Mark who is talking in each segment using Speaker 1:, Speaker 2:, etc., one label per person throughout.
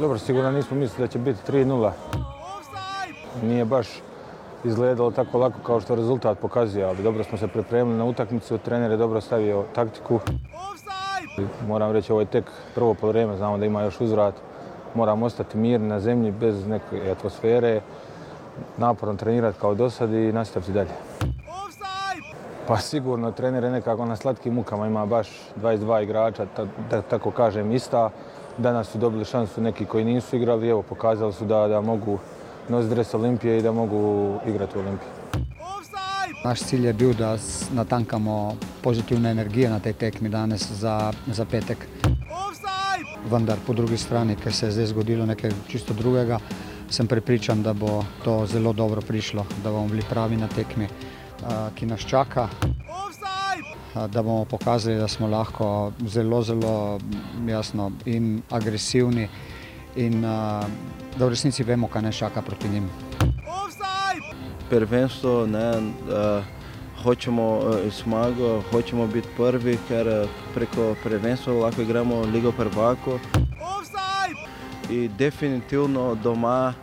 Speaker 1: Dobro, sigurno nismo mislili da će biti 3-0. Nije baš izgledalo tako lako kao što rezultat pokazuje, ali dobro smo se pripremili na utakmicu, trener je dobro stavio taktiku. Moram reći, ovo je tek prvo polovreme, znamo da ima još uzvrat. Moramo ostati mirni na zemlji, bez neke atmosfere, naporno trenirati kao do sad i nastaviti dalje. Pa sigurno, trener je nekako na slatkim mukama, ima baš 22 igrača, ta, da tako kažem, ista. Danas su dobili šansu neki koji nisu igrali, evo, pokazali su da, da mogu nositi dres Olimpije i da mogu igrati u Olimpiji.
Speaker 2: Naš cilj je bil, da natankamo pozitivne energije na tej tekmi danes za, za petek. Vendar po drugi strani, ker se je zdaj zgodilo nekaj čisto drugega, sem prepričan, da bo to zelo dobro prišlo, da bomo bili pravi na tekmi, ki nas čaka. A, Da bomo pokazali, da smo lahko zelo, zelo jasno in agresivni, in a, da v resnici vemo, kaj nas čaka proti njim.
Speaker 3: prvenstvo, ne, uh, hočemo uh, zmago, hočemo biti prvi, ker uh, preko prvenstva lahko igramo Ligo prvako. In definitivno doma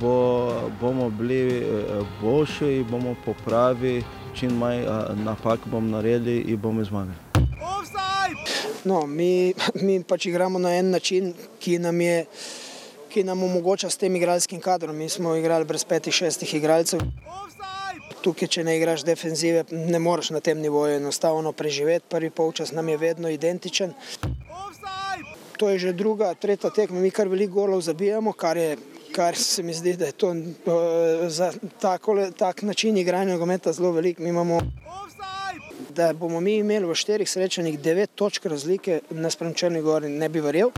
Speaker 3: bo, bomo bili uh, boljši in bomo popravili, čim manj napak bomo naredili in bomo zmagali.
Speaker 4: No, mi, mi pač igramo na en način, ki nam, je, ki nam omogoča s tem igralskim kadrom. Mi smo igrali brez petih, šestih igralcev. Tukaj, če ne igraš defenzive, ne moreš na tem nivoju enostavno preživeti. Prvi polčas nam je vedno identičen. To je že druga, tretja tekma, mi kar veliko golov zabijamo, kar, je, kar se mi zdi, da je to uh, za takole, tak način igranja nogometa zelo velik. Mi imamo da bomo mi imeli v štirih srečanjih devet točk razlike nasprem Črni Gori, ne bi verjel.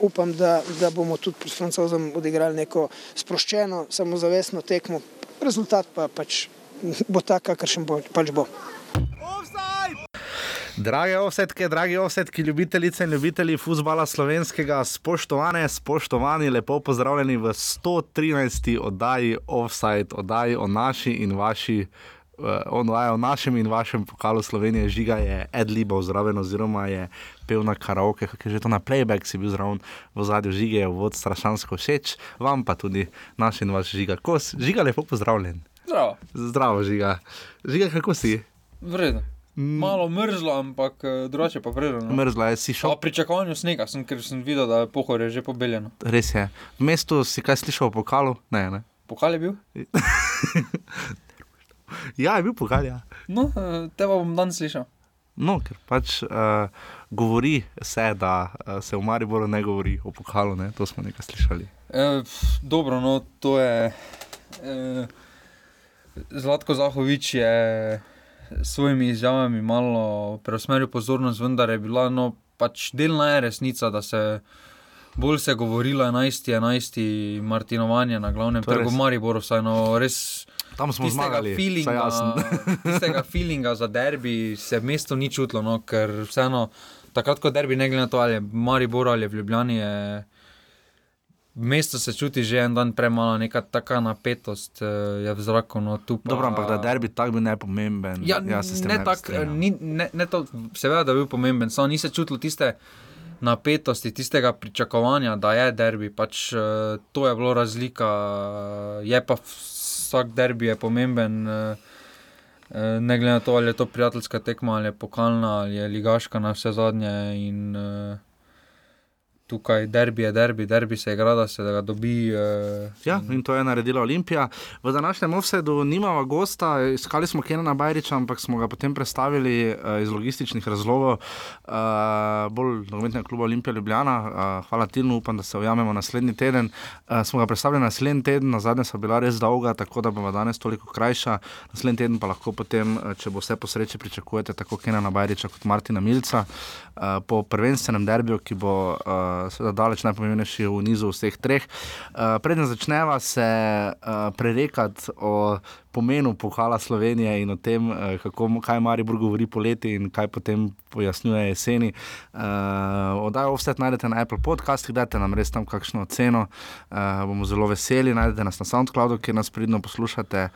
Speaker 4: Upam, da, da bomo tudi pred Francozom odigrali neko sproščeno, samozavestno tekmo. Rezultat pa pač bo tak, kakršen bo, pač bo.
Speaker 5: Drage offsetke, dragi offsetki, ljubitelice in ljubitelji futbola slovenskega, spoštovane, spoštovani, lepo pozdravljeni v 113. oddaji Offside, oddaji o naši in vaši. On vaja o našem in vašem pokalu Slovenije, žiga je Ed Libov zraven, oziroma je pel na karaoke, kako je že to na playback, si bil zraven v zadju žige, je vod strašansko všeč, vam pa tudi naš in vaš žiga. Kos, žiga, lepo pozdravljen.
Speaker 6: Zdravo,
Speaker 5: Zdravo, žiga. Žiga, kako si?
Speaker 6: vredno. Malo mrzlo, ampak eh, drugače pa vredno. No.
Speaker 5: Mrzla je, si
Speaker 6: Po
Speaker 5: šel.
Speaker 6: pričakovanju snega sem, ker sem videl, da je pohor je že pobeljeno.
Speaker 5: Res je. V mestu si kaj slišal o pokalu? Ne, ne.
Speaker 6: Pokal je bil?
Speaker 5: Ja, je bil pokal, ja.
Speaker 6: No, eh, te bom dan slišal.
Speaker 5: No, ker pač uh, govori se, da uh, se v Mariboru ne govori o pokalu, ne? to smo nekaj slišali.
Speaker 6: E, dobro, no, to je. E, Zlatko Zahovič je s svojimi izjavami malo preusmeril pozornost, vendar je bila no, pač delna je resnica, da se bolj se govorilo 11, 11, Martinovanje na glavnem
Speaker 5: je
Speaker 6: trgu v Mariboru, saj no res.
Speaker 5: Tam smo zmagali,
Speaker 6: feelinga, tistega feelinga za derbi se v mestu ni čutilo, no, ker vseeno, takrat, ko derbi, ne glede na to, ali je v Mariboru ali v Ljubljani, je v mestu se čuti že en dan premalo, neka taka napetost eh, je v zraku. No, pa,
Speaker 5: Dobro, ampak da derbi tak bil nepomemben.
Speaker 6: Ja,
Speaker 5: jaz se s tem
Speaker 6: ne,
Speaker 5: bi
Speaker 6: tak,
Speaker 5: strinjal.
Speaker 6: ni, ne, ne to, seveda, da je bil pomemben, samo ni se čutilo tiste napetosti, tistega pričakovanja, da je derbi. Pač, eh, to je bilo razlika, je pa vsak derbi je pomemben. eh, eh, Ne glede na to, ali je to prijateljska tekma, ali je pokalna, ali je ligaška na vse zadnje. In, uh, tukaj derbi je derbi, derbi se igra, da se ga dobi. Uh,
Speaker 5: Ja, in to je naredila Olimpija. V današnjem offsetu nimamo gosta, iskali smo Kenana Bajriča, ampak smo ga potem prestavili uh, iz logističnih razlogov, uh, bolj nogometnega kluba Olimpija Ljubljana. Uh, hvala Tilnu, upam, da se ujamemo naslednji teden. Uh, smo ga predstavili naslednji teden, na zadnje so bila res dolga, tako da bomo danes toliko krajša. Naslednji teden pa lahko potem, uh, če bo vse po sreči, pričakujete tako Kenana Bajriča kot Martina Milca. Uh, po prvenstvenem derbiju, ki bo uh, seveda daleč najpomembnejši v nizu vseh treh. Uh, Preden začneva se uh, prerekati o pomenu pokala Slovenije in o tem, uh, kako, kaj Maribor govori poleti in kaj potem pojasnjuje jeseni. Uh, Oddajo vse najdete na Apple podcastih, dajte nam res tam kakšno oceno. Uh, bomo zelo veseli, najdete nas na SoundCloudu, kjer nas pridno poslušate.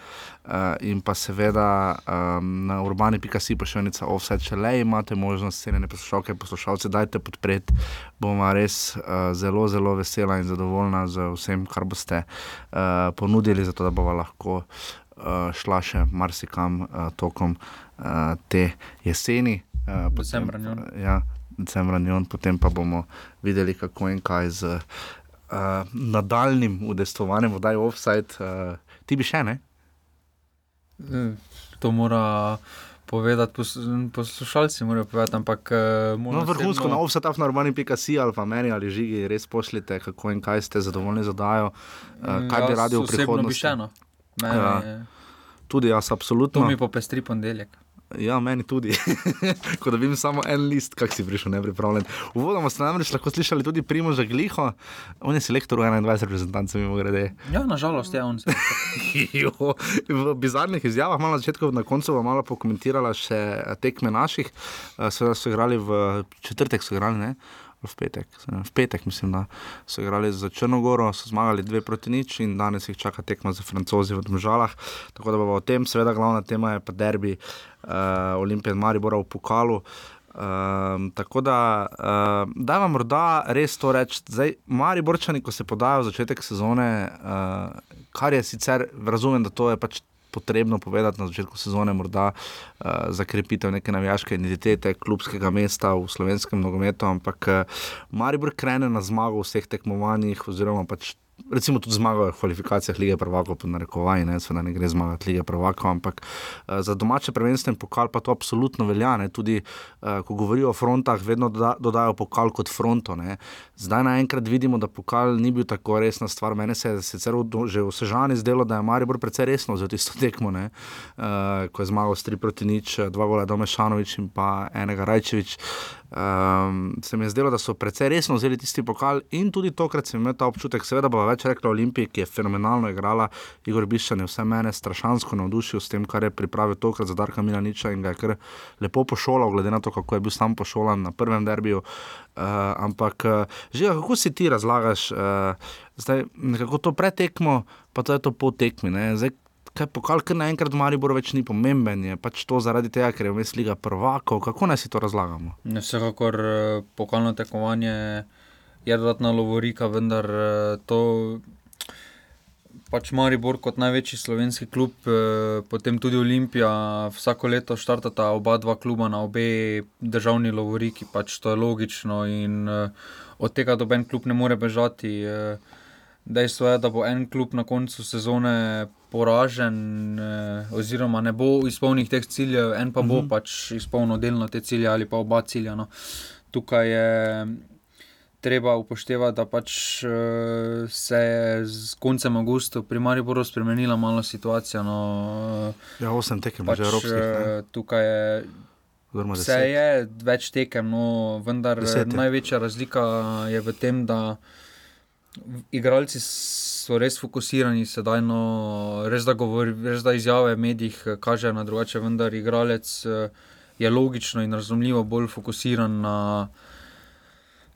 Speaker 5: Uh, in pa seveda um, na urbani.si pošiljnica offset, če le imate možnost, cenjene poslušalke poslušalce, dajte podpreti. Bomo res uh, zelo, zelo vesela in zadovoljna z vsem, kar boste uh, ponudili, zato da bomo lahko šla še marsikam uh, tokom uh, te jeseni. Uh,
Speaker 6: Decembra njon.
Speaker 5: Ja, decembra njon, potem pa bomo videli, kako in kaj z uh, nadaljnim udestovanjem, vodaj offside. Uh, ti bi še ne?
Speaker 6: To mora povedati pos, poslušalci, morajo povedati, ampak uh,
Speaker 5: No, vrhunsko na offside, na urbani.si ali pa meni ali žigi, res pošljite, kako in kaj ste zadovoljni z oddajo, uh, kaj bi radi v prihodnosti.
Speaker 6: Bi še, no. Mene,
Speaker 5: Ja.
Speaker 6: ja.
Speaker 5: Tudi jaz, absolutno.
Speaker 6: To mi popestri ponedeljek.
Speaker 5: Ja, meni tudi. Ko dobim samo en list, kak si prišel nepripravljen. Uvodoma ste namreč lahko slišali tudi Primoža Gliho, on je selektor v 21 reprezentancem, mimo grede.
Speaker 6: Ja, nažalost, je on.
Speaker 5: Jo, v bizarnih izjavah, malo na začetku, na koncu bo malo pokomentirala še tekme naših. Eh, Seveda so igrali v četrtek, so igrali, ne? V petek, v petek, mislim, da so igrali za Črnogoro, so zmagali dve proti nič in danes jih čaka tekma za francozi v Domžalah. Tako da bo o tem, seveda, glavna tema je pa derbi uh, Olimpije in Maribora v pokalu. Um, tako da, uh, da vam morda res to. Zdaj, mari borčani, ko se podajo v začetek sezone, uh, kar je sicer, razumem, da to je pač potrebno povedati na začetku sezone, morda uh, za krepitev neke navijaške identitete, klubskega mesta v slovenskem nogometu, ampak uh, Maribor krene na zmago v vseh tekmovanjih, oziroma pač recimo tudi zmaga v kvalifikacijah lige prvakov, pod narekovaji, ne, seveda ne gre zmagati lige prvakov, ampak uh, za domače prvenstvo in pokal pa to absolutno velja. Ne, tudi, uh, ko govorijo o frontah, vedno doda, dodajo pokal kot fronto. Ne. Zdaj naenkrat vidimo, da pokal ni bil tako resna stvar. Mene se je sicer v- že v Sežani zdelo, da je Maribor precej resno za tisto tekmo, ne, uh, ko je zmagal s 3 proti nič, dva gola Domešanovič in pa enega Rajčevič. Um, se mi je zdelo, da so precej resno vzeli tisti pokal in tudi tokrat sem imel ta občutek, seveda bo več rekla Olimpiji, ki je fenomenalno igrala, Igor Bišan je vse mene strašansko navdušil s tem, kar je pripravil tokrat za Darka Milaniča in ga je kar lepo pošolal, glede na to, kako je bil sam pošolan na prvem derbiju. Uh, ampak, uh, že kako si ti razlagaš, uh, zdaj nekako to pretekmo, pa to je to po tekmi. ne. Zdaj, Kaj pokal, ker naenkrat Maribor več ni pomemben, je pač to zaradi tega, ker je vmes liga prvakov. Kako naj si to razlagamo?
Speaker 6: Vsekakor eh, pokalno tekmovanje je dodatna lovorika, vendar eh, to pač Maribor kot največji slovenski klub, eh, potem tudi Olimpija, vsako leto štartata oba dva kluba na obe državni lovoriki, pač to je logično in eh, od tega doben klub ne more bežati. eh. Dejstvo je, da bo en klub na koncu sezone poražen, eh, oziroma ne bo izpolnil teh ciljev, en pa bo
Speaker 5: Mhm.
Speaker 6: pač izpolnil delno te cilje ali pa oba cilja. No. Tukaj je treba upoštevati, da pač eh, se je z koncem avgusta pri Mariboru spremenila malo situacija. No.
Speaker 5: Ja, osem tekem,
Speaker 6: Pač,
Speaker 5: že evropskih. ne?
Speaker 6: eh, tukaj je Vse je več tekem, no, vendar
Speaker 5: Deset
Speaker 6: največja razlika je v tem, da igralci so res fokusirani sedaj. No, res, da govori, res da izjave v medijih eh, kažejo na drugače, vendar igralec eh, je logično in razumljivo bolj fokusiran na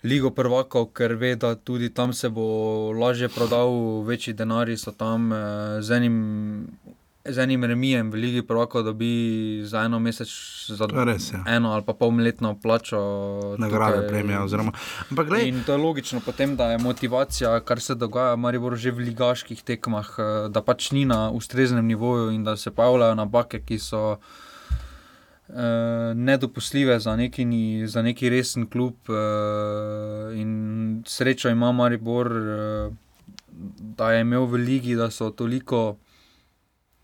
Speaker 6: Ligo prvakov, ker ve, da tudi tam se bo lažje prodal, večji denarji so tam eh, z enim. Z enim remijem v Ligi prvakov dobi za eno mesec, za
Speaker 5: res, ja.
Speaker 6: eno ali pa polletno plačo.
Speaker 5: Nagrade, premije. Oziroma, ampak glej,
Speaker 6: In to je logično, potem, da je motivacija, kar se dogaja, Maribor že v ligaških tekmah, eh, da pač ni na ustreznem nivoju in da se pojavljajo napake, ki so eh, nedopustljive za za neki resen klub. eh, In srečo ima Maribor, eh, da je imel v ligi, da so toliko.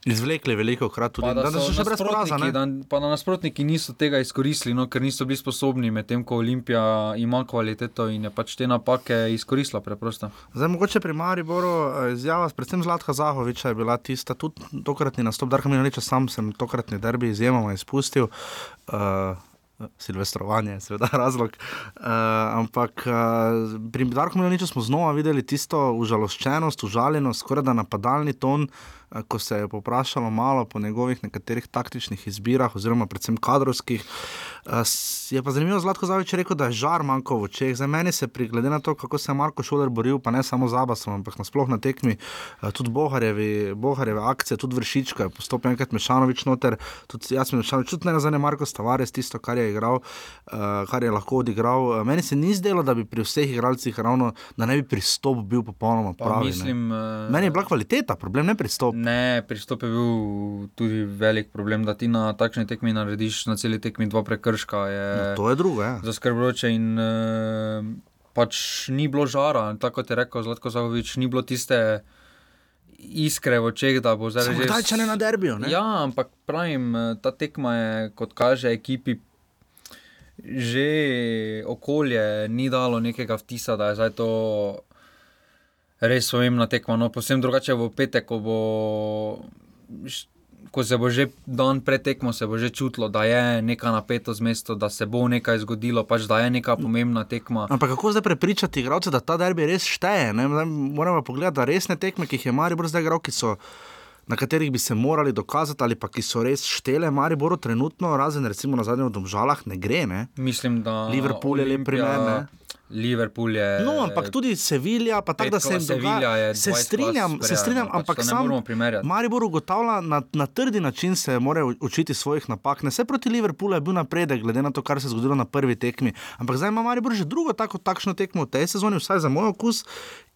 Speaker 5: Izvlekli veliko krat tudi,
Speaker 6: Pa
Speaker 5: da, da so še brez poraza.
Speaker 6: da- Pa da nasprotniki niso tega izkoristili, no, ker niso bili sposobni, medtem ko Olimpija ima kvaliteto in je pač te napake izkoristila preprosto.
Speaker 5: Zdaj, mogoče pri Mariboru eh, izjava, predvsem Zlatka Zahoviča je bila tista, tudi tokratni nastop, Darka Minaliča, sam sem tokratni derbi izjemoma izpustil. Uh, Silvestrovanje je seveda razlog. Uh, ampak uh, pri Darku Milaniču smo znova videli tisto užaloščenost, užaljenost, skoraj da napadalni ton, uh, ko se je poprašalo malo po njegovih nekaterih taktičnih izbirah, oziroma predvsem kadrovskih. Je pa zanimivo, Zlatko Zavič rekel, da je žar manjko v očeh. Za meni se, glede na to, kako se je Marko Šoler boril, pa ne samo za Abasom, ampak nasploh na tekmi, tudi Boharjevi, Boharjeve akcije, tudi Vršička, postopno enkrat Mešanovič noter, tudi jaz sem Mešanovič, tudi ne nazaj Marko Stavares, tisto, kar je igral, kar je lahko odigral. Meni se ni zdelo, da bi pri vseh igralcih ravno, da ne bi pristop bil popolnoma pravi.
Speaker 6: Mislim,
Speaker 5: meni je bila kvaliteta, problem ne pristop.
Speaker 6: Ne, pristop je bil tudi velik problem, da ti na takšni tekmi narediš na celi tekmi dva prekrška. Je
Speaker 5: no, to je drugo, ja.
Speaker 6: Zaskrbljujoče in uh, pač ni bilo žara, tako kot je rekel Zlatko Zahovič, ni bilo tiste. Iskre v očeh, da bo zdaj
Speaker 5: že. Zdaj, če ne na derbijo.
Speaker 6: Ja, ampak pravim, ta tekma je, kot kaže ekipi, že okolje ni dalo nekega vtisa, da je zdaj to res pomembna tekma. No, posebno drugače v petek, ko, bo, ko se bo že dan pred tekmo, se bo že čutilo, da je neka napetost mesto, da se bo nekaj zgodilo, pač da je neka pomembna tekma.
Speaker 5: Ampak kako zdaj prepričati igralce, da ta derbi res šteje? Ne? Moramo pogledati, da resne tekme, ki jih je Maribor zdaj igral, ki so. Na katerih bi se morali dokazati, ali pa ki so res štele, Maribor, trenutno, razen recimo na zadnjem domžalah, ne gre. Ne?
Speaker 6: Mislim, da
Speaker 5: Liverpool je lep primer. Ne?
Speaker 6: Liverpool je.
Speaker 5: No, ampak tudi Sevilja, pa tako da se jim dogaja. Se strinjam, se strinjam, pač ampak sam Maribor ugotavlja na, na trdi način, se mora učiti svojih napak. Ne vse proti Liverpoolu je bil napredek, glede na to, kar se je zgodilo na prvi tekmi. Ampak zdaj ima Maribor že drugo tako takšno tekmo v tej sezoni, vsaj za moj okus,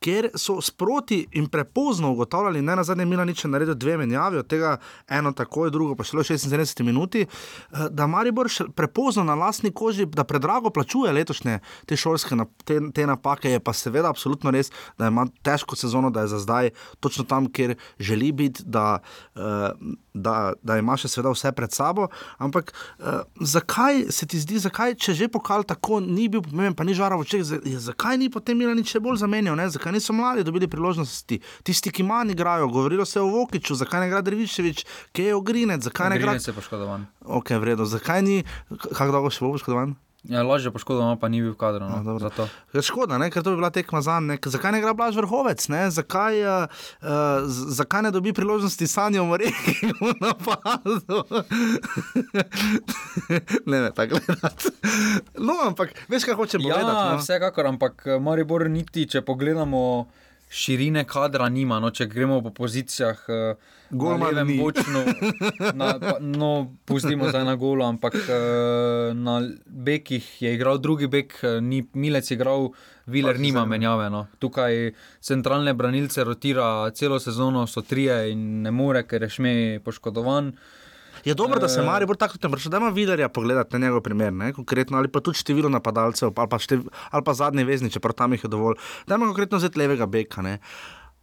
Speaker 5: ker so sproti in prepozno ugotavljali, ne na zadnje Milan nič naredil dve menjavi, od tega eno takoj, drugo pa šele 76 minuti, eh, da Maribor prepozno na lastni koži, da predrago plačuje letošnje te šolske te, te napake. Je pa seveda absolutno res, da ima težko sezono, da je za zdaj točno tam, kjer želi biti, da, uh, da, da ima še seveda vse pred sabo. Ampak uh, zakaj se ti zdi, zakaj, če že pokal tako ni bil pomemben, pa ni žaral v očeh, zakaj ni potem Milan nič bolj zamenjal, ne? zakaj niso mladi dobili priložnosti, tisti, ki manj igrajo, govorilo se o Vokiču, zakaj ne gre Dreviševič, kje je Ogrinec, zakaj ne gre.
Speaker 6: Ogrinec je poškodovan.
Speaker 5: Ok, vredno, zakaj ni, kako dolgo še bo poškodovan?
Speaker 6: Ja, lažje poškodovan, pa ni bil kader. No,
Speaker 5: ja, je škoda, ne? ker to bi bila tekma za ne. Zakaj ne gre Blaž vrhovec? Zakaj, uh, zakaj ne dobi priložnosti sanjo v reki v napadu? ne, ne, tako gledati. No, ampak veš, kaj hoče
Speaker 6: biti. Ja,
Speaker 5: no?
Speaker 6: vsekakor, ampak eh, Maribor niti, če pogledamo širine kadra nima, no, če gremo po pozicijah. Uh,
Speaker 5: Golo je
Speaker 6: močno, no, pustimo zdaj na golo, ampak uh, na bekih je igral drugi bek, eh, ni Milec igral, Viler nima menjave. No. Tukaj centralne branilce rotira celo sezono, so trije in ne more, ker je šme poškodovan. Uh,
Speaker 5: Je dobro, da se eh. Marijo bolj tako tem vrši, da ima vidarja pogledati na njegov primer, ne? konkretno ali pa tudi število napadalcev, ali pa, štev, ali pa zadnji vezni, čeprav tam jih je dovolj. Da ima konkretno zet levega beka. Ne?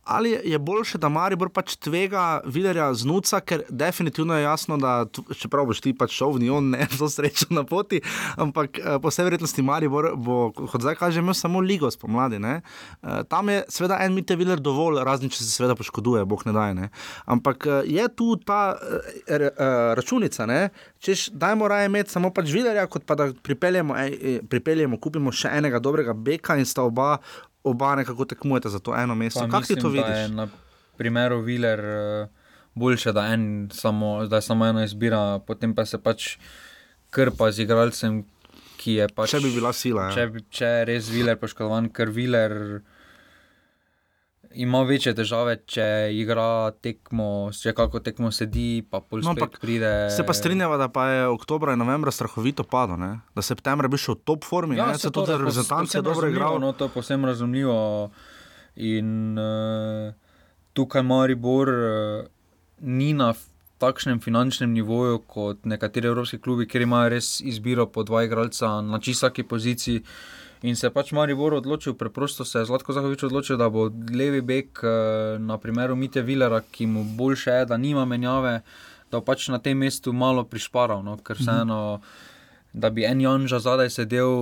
Speaker 5: Ali je boljše, da Maribor pač tvega vidarja znuca, ker definitivno je jasno, da čeprav boš ti pač šel v njih, ne za srečo na poti, ampak eh, po vsej verjetnosti Maribor bo, kot zdaj kaže, imel samo ligo spomladi. Ne? Eh, tam je seveda en mite viler dovolj, razen če se seveda poškoduje, boh ne daj. Ne? Ampak eh, je tu ta računica, ne? češ dajmo raje imeti samo pač vidarja, kot pa da pripeljemo, pripeljemo, kupimo še enega dobrega beka in sta oba oba nekako tekmujete za to eno mesto. Kako ti to vidiš?
Speaker 6: Na primeru Viler je uh, boljše, da, en, samo, da je samo ena izbira, potem pa se pač krpa z igralcem, ki je pač.
Speaker 5: Če bi bila sila.
Speaker 6: Ja. Če, če je res Viler poškodovan, ker Viler ima večje težave, če igra tekmo, če kako tekmo sedi, pa pol no, pride.
Speaker 5: Se pa strinjava, da pa je oktober in novembra strahovito padlo, ne? da septembra bi šel v top formi, ja, se tudi reprezentanci dobro igrajo.
Speaker 6: No, to je posebno razumljivo. In uh, tukaj Maribor uh, ni na takšnem finančnem nivoju kot nekateri evropski klubi, kjer imajo res izbiro po dva igralca na čisaki poziciji. In se je pač Maribor odločil, preprosto se je Zlatko Zahovič odločil, da bo levi bek, eh, na primeru Mite Vilera, ki mu boljše je, da nima menjave, da pač na tem mestu malo prišparal. No? Ker vseeno, da bi en Janža zadaj sedel,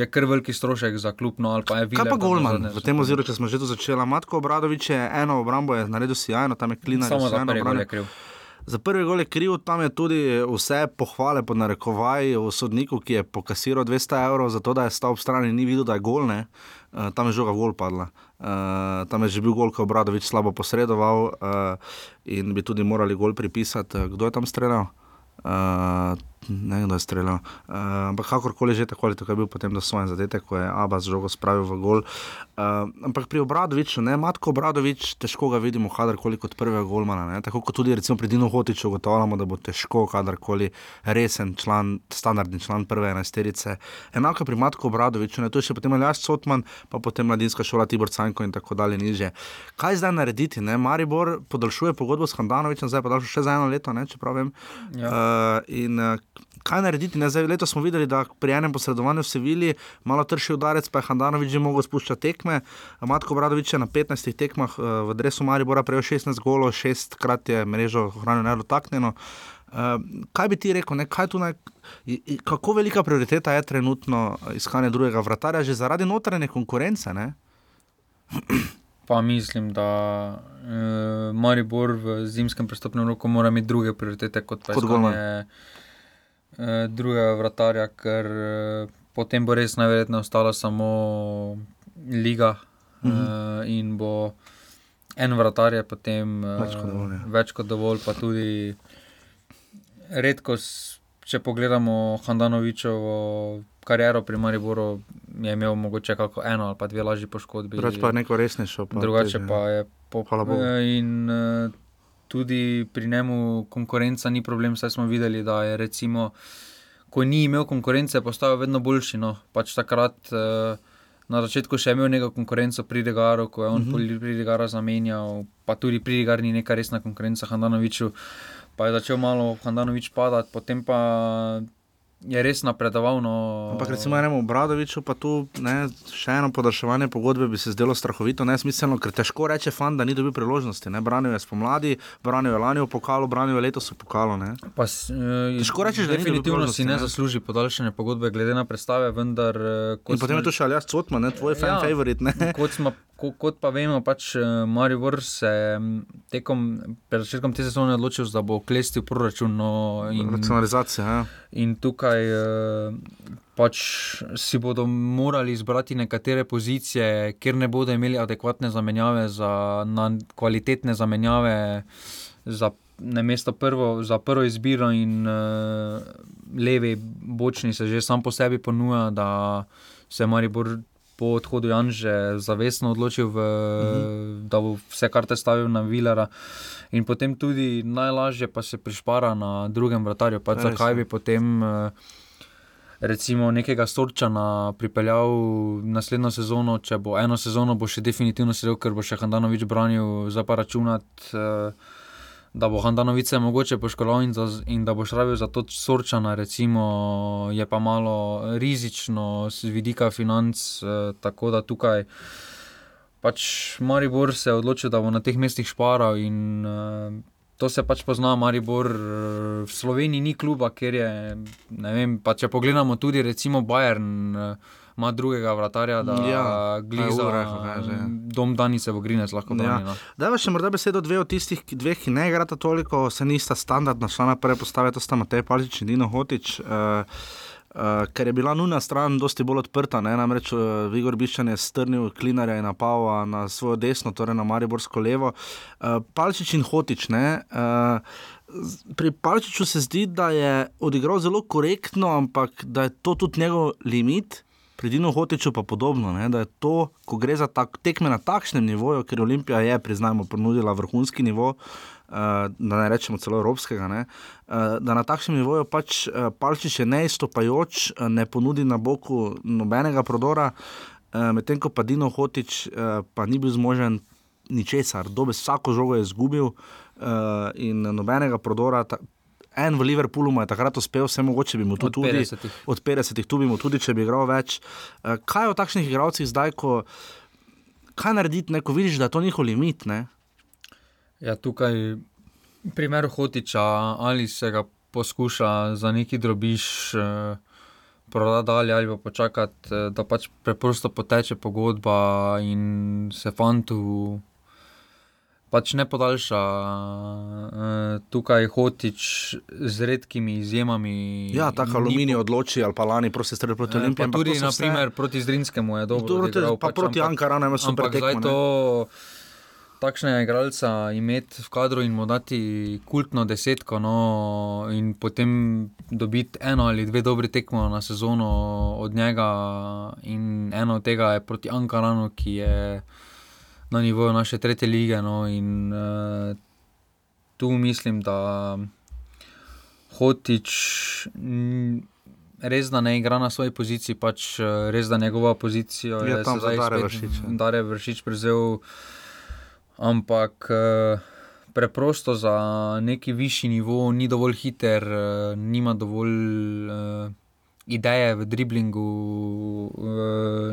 Speaker 6: je kar veliki strošek za klub. No,
Speaker 5: Kaj pa Golman? V tem oziru, če smo že začeli, Matko Obradovič je eno obrambo, je naredil sjajno, tam je klina,
Speaker 6: samo za eno obrambo.
Speaker 5: Za prvi gol je kriv, tam je tudi vse pohvale pod narekovaj v sodniku, ki je pokasiral 200 evrov za to, da je stal ob strani in ni videl, da je gol. Uh, tam je žoga gol padla. Uh, tam je že bil gol, ko je Obradovič slabo posredoval uh, in bi tudi morali gol pripisati. Kdo je tam streljal? Uh, ne vem, kdo je streljal. Uh, ampak kakorkoli že tako ali tako je bil potem do svoje zadetek, ko je Abbas žogo spravil v gol. Uh, ampak pri Obradoviču, ne, Matko Obradovič, težko ga vidimo kadarkoli kot prvega golmana. Ne. Tako kot tudi recimo pri Dinu Hotiču ugotavljamo, da bo težko kadarkoli resen član, standardni član prve enajsterice. Enako pri Matko Obradoviču, ne, to je še potem Aljaš Sotman, pa potem mladinska šola Tibor Canko in tako dalje niže. Kaj zdaj narediti? Ne? Maribor podaljšuje pogodbo s Handanovičem, zdaj pa daljšuje še za eno leto, ne, če pravim. Ja. Uh, in, uh, kaj narediti? Ne? Zdaj, leto smo videli, da pri enem posredovanju v Sevilji, malo trši udarec, pa je Handanovič že mogel spuščati tekme. Matko Bradovič je na 15 tekmah v Dresu Maribora prejel 16 golo, 6 krat je mrežo ohranil nedotaknjeno. Uh, kaj bi ti rekel, naj, kako velika prioriteta je trenutno iskanje drugega vratarja, že zaradi notranje konkurence? Ne?
Speaker 6: Pa mislim, da uh, Maribor v zimskem prestopnem roku mora imeti druge prioritete kot pa iskanje drugega vratarja, ker uh, potem bo res najverjetneje ostala samo liga uh, uh, in bo en vratar je potem uh,
Speaker 5: več, kot dovolj, ja.
Speaker 6: več kot dovolj, pa tudi redko, če pogledamo Handanovičevo kariero pri Mariboru, je imel mogoče kako eno ali pa dve lažje poškodbe.
Speaker 5: Drugače pa je neko resnejšo.
Speaker 6: Drugače teže, pa je popolno. In uh, tudi pri njemu konkurenca ni problem, saj smo videli, da je recimo. Ko ni imel konkurence, postal vedno boljši. No. Pač takrat, uh, na začetku, še imel neko konkurenco pri Regaru, ko je on uh -huh. pri Regaru zamenjal, pa tudi pri Regaru ni neka resna konkurenca Handanoviču, pa je začel malo Handanovič padati, potem pa je res napredoval. No,
Speaker 5: Ampak recimo enemu Bradoviču, pa tu ne, še eno podaljševanje pogodbe bi se zdelo strahovito, nesmiselno, ker težko reče fan, da ni dobil priložnosti. Ne? Branil je spomladi, branil je lani v pokalu, branil je letos v pokalu.
Speaker 6: Pa,
Speaker 5: uh, težko reči,
Speaker 6: da definitivno si ne, ne zasluži podaljšanje pogodbe glede na predstave, vendar.
Speaker 5: Uh, potem smo, je tu še Aljas Cotman, tvoj fan ja, favorit.
Speaker 6: Kot smo kot pa vemo, pač eh, Maribor se tekom pred začetkom te sezone odločil, da bo klestil proračun. No,
Speaker 5: in, Racionalizacija. Ja.
Speaker 6: In tukaj eh, pač si bodo morali izbrati nekatere pozicije, kjer ne bodo imeli adekvatne zamenjave za kvalitetne zamenjave. Za Na mesto prvo, za prvo izbiro, in uh, levi bočni se že sam po sebi ponuja, da se Maribor po odhodu Janža zavestno odločil, v, mhm. da bo vse karte stavil na Vilara. In potem tudi najlažje pa se prišpara na drugem vratarju. Pa zakaj bi potem eh, recimo nekega Storčana pripeljal naslednjo sezono, če bo eno sezono, bo še definitivno sedel, ker bo še Handanovič branil, za pa računati. Uh, da bo Handanovice mogoče poškodoval in, in da bo šrabil za to sorčana, recimo, je pa malo rizično z vidika financ. Eh, tako da tukaj pač Maribor se je odločil, da bo na teh mestih šparal in eh, to se pač pozna. Maribor eh, v Sloveniji ni kluba, ker je, ne vem, pa če pogledamo tudi recimo Bayern. Eh, ima drugega vratarja, da ja, gliza,
Speaker 5: kaže, ja.
Speaker 6: dom Danice v Grinec lahko brani. Ja. No.
Speaker 5: Da, še morda besedo dve od tistih, ki, dveh, ki ne igrata toliko, se nista standardna člana prve postave, to sta Matej Palčič in Dino Hotič. Uh, Uh, ker je bila nujna stran dosti bolj odprta, ne? namreč uh, Vigor Biščan je strnil klinarja in napal na svojo desno, torej na Mariborsko levo. Uh, Palčič in Hotič. Uh, pri Palčiču se zdi, da je odigral zelo korektno, ampak da je to tudi njegov limit pri Dinu Hotiču pa podobno, ne, da je to, ko gre za tak, tekme na takšnem nivoju, ker Olimpija je, priznajmo, ponudila vrhunski nivo, uh, da ne rečemo celo evropskega, ne, uh, da na takšnem nivoju pač uh, Palčič je neistopajoč, ne ponudi na boku nobenega prodora, medtem ko pa Dino Hotič pa ni bil zmožen ničesar, dobe vsako žogo je izgubil in nobenega prodora. En v Liverpoolu je takrat uspel, vse mogoče bi mu tudi
Speaker 6: od 50.
Speaker 5: Tudi, od 50 tu bi mu tudi, če bi igral več. Eh, kaj je o takšnih igralcih zdaj, ko kaj narediti, ne, ko vidiš, da je to njihov limit? Ne?
Speaker 6: Ja, tukaj primer hotiča ali se ga poskuša za neki drobiš. Eh, prodati dalje ali pa počakati, eh, da pač preprosto poteče pogodba in se fantu pač ne podaljša. Uh, tukaj hotič z redkimi izjemami.
Speaker 5: Ja, tako aluminij odloči ali pa lani prosti strelj proti
Speaker 6: Eh,
Speaker 5: Olimpiji.
Speaker 6: Tudi, naprimer, vse... proti Zrinskemu je dobro.
Speaker 5: Dobro,
Speaker 6: odigral,
Speaker 5: pa
Speaker 6: pač,
Speaker 5: proti Ankaranu ima super tekmo.
Speaker 6: Takšnega igralca imeti v kadru in mu dati kultno desetko, no, in potem dobiti eno ali dve dobri tekmo na sezono od njega, in eno od tega je proti Ankaranu, ki je na nivoju naše tretje lige. No, in uh, tu mislim, da Hotič. Res, da ne igra na svoji poziciji, pač eh, res, da njegova pozicija
Speaker 5: Je
Speaker 6: je
Speaker 5: tam Dare
Speaker 6: spet
Speaker 5: Vršič, ja.
Speaker 6: Dare Vršič prevzel, ampak eh, preprosto za neki višji nivo ni dovolj hiter, eh, nima dovolj uh, ideje v driblingu,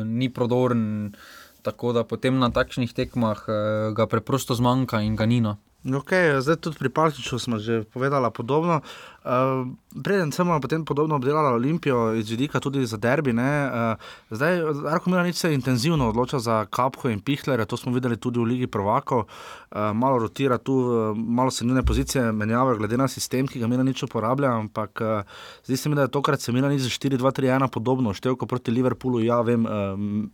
Speaker 6: ni prodoren. Tako da potem na takšnih tekmah ga preprosto zmanjka in ga nino.
Speaker 5: Okay, zdaj tudi pri Palčiču smo že povedali podobno. Uh, preden smo potem podobno obdelali Olimpijo, iz vidika tudi za derbi. Ne, uh, zdaj, Arko Milanič se intenzivno odloča za Kapko in Pihlere, to smo videli tudi v Ligi Prvako. Uh, malo rotira tu, uh, malo se njene pozicije menjavajo, glede na sistem, ki ga Milanič uporablja. Ampak uh, zdi se mi, da je tokrat se Milanič za 4-2-3-1 podobno števko proti Liverpoolu. Ja, vem, uh,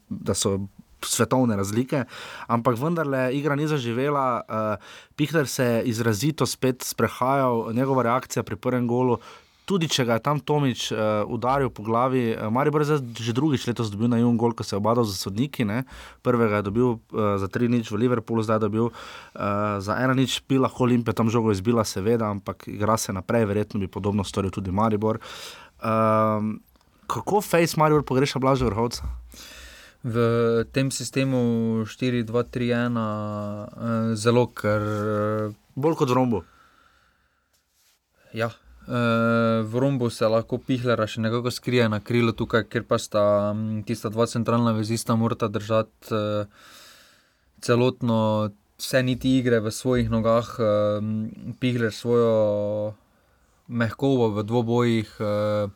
Speaker 5: da so svetovne razlike, ampak vendarle igra ni zaživela. Uh, Pihler se je izrazito spet sprehajal, njegova reakcija pri prvem golu. Tudi če ga je tam Tomič uh, udaril po glavi, uh, Maribor je zdaj že drugič letos dobil na jun gol, ko se je obadal za sodniki. Ne? Prvega je dobil uh, za 3-0 v Liverpoolu, zdaj je dobil uh, za 1-0, bi lahko Olimpija tam žogo izbila, seveda, ampak igra se naprej, verjetno bi podobno storil tudi Maribor. Um, kako Face Maribor pogreša Blaža Vrhovca?
Speaker 6: V tem sistemu 4-2-3-1 uh, zelo, ker. Uh,
Speaker 5: Bolj kot v rombu.
Speaker 6: ja, uh, v rombu se lahko pihlera še nekako skrije na krilo, tukaj, ker pa sta mm, tista dva centralna vezista, morata držati uh, celotno, vse niti igre v svojih nogah, uh, pihler svojo mehkobo v dvobojih, uh,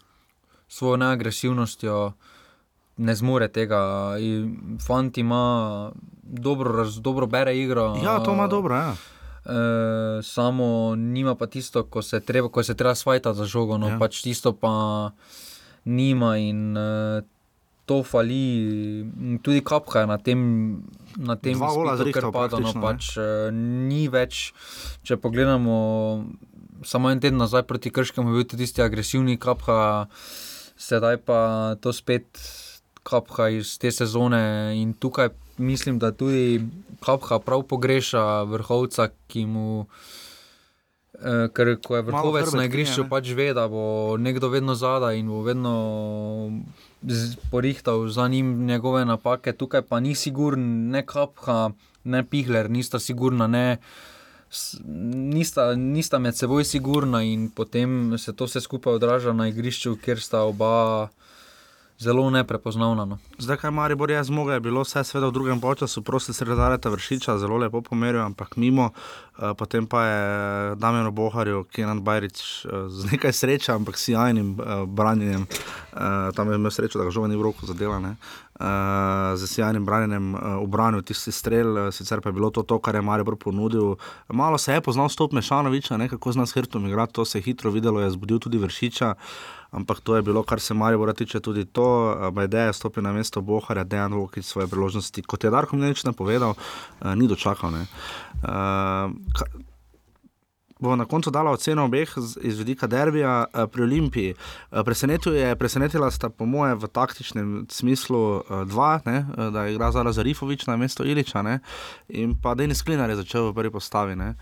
Speaker 6: svojo neagresivnostjo. Ne zmore tega. In Fant ima dobro, dobro bere igro.
Speaker 5: Ja, to ima dobro. Ja.
Speaker 6: E, samo nima pa tisto, ko se treba, ko se treba svajta za žogo, no
Speaker 5: Ja.
Speaker 6: ja. pač tisto pa nima in e, to fali. Tudi kapka je na tem, na tem
Speaker 5: zrihtal
Speaker 6: ker pada, no pač e, ni več, če pogledamo. Samo en teden nazaj proti Krškemu je bil tisti agresivni kapha, sedaj pa to spet kapha iz te sezone. In tukaj mislim, da tudi kapha prav pogreša vrhovca, ki mu. eh, Ker ko je vrhovec
Speaker 5: hrbet
Speaker 6: na igrišču,
Speaker 5: ne?
Speaker 6: pač ve, da bo nekdo vedno zadaj in bo vedno porihtal za njim njegove napake. Tukaj pa ni sigurn, ne kapha, ne pihler, nista sigurna, ne. Nista, nista med seboj sigurna, in potem se to vse skupaj odraža na igrišču, kjer sta oba zelo neprepoznavna. No.
Speaker 5: Zdaj, kaj Maribor je zmogel, je bilo vse seveda v drugem času, prosti sredareta vršiča, zelo lepo pomeril, ampak mimo. Uh, potem pa je Damien Boharju, Kenan Bajrič uh, z nekaj sreče, ampak s jajnim branjenjem, tam je imel srečo, da ga žoga ni v roku zadela, ne? Uh, z sjajnim branjenjem uh, obranil tisti strel, uh, sicer pa je bilo to, to kar je Maribor ponudil. Malo se je poznal stop Mešanoviča, ne? kako zna s Hrtom igrati, to se je hitro videlo, je zbudil tudi vršiča. Ampak to je bilo, kar se Maribora tiče, tudi to. Bajde je stopil na mesto Boharja, Dejan Vokič svoje priložnosti. Kot je Darko Mlinič napovedal, ni dočakal. Uh, ka, Bo na koncu dala oceno obeh iz vidika derbija eh, pri Olimpiji. Eh, presenetil je, presenetila sta, po moje, v taktičnem smislu eh, dva, ne, da je igral Zara Zarifovič na mesto Iliča ne, in pa Denis Klinar je začel v prvi postavi. Ne.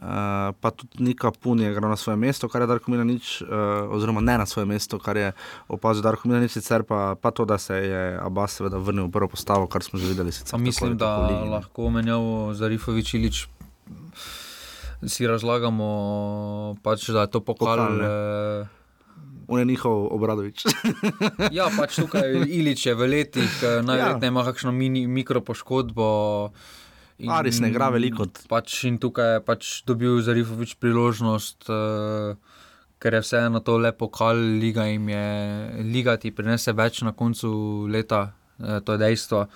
Speaker 5: Uh, pa tudi Nika Pun je igral na svoje mesto, kar je Darko Milanič, uh, oziroma ne na svoje mesto, kar je opazil Darko Milanič, sicer pa, pa to, da se je Abbas seveda vrnil v prvo postavo, kar smo že videli. Sicer,
Speaker 6: mislim,
Speaker 5: tako ali tako
Speaker 6: da
Speaker 5: ligi,
Speaker 6: lahko menjavo za Rifovič Ilič. Si razlagamo, pač, da je to pokal.
Speaker 5: Pokal,
Speaker 6: eh,
Speaker 5: On je njihov obradovič.
Speaker 6: ja, pač tukaj Ilič je v letih,
Speaker 5: Ja.
Speaker 6: eh, najverjetneje ima kakšno mini, mikropoškodbo. in-
Speaker 5: Aris ne igra veliko.
Speaker 6: Pač in tukaj je pač dobil Zarifovič priložnost, uh, ker je vseeno to lepo kal, liga jim je, liga ti prinese več na koncu leta, uh, to je dejstvo.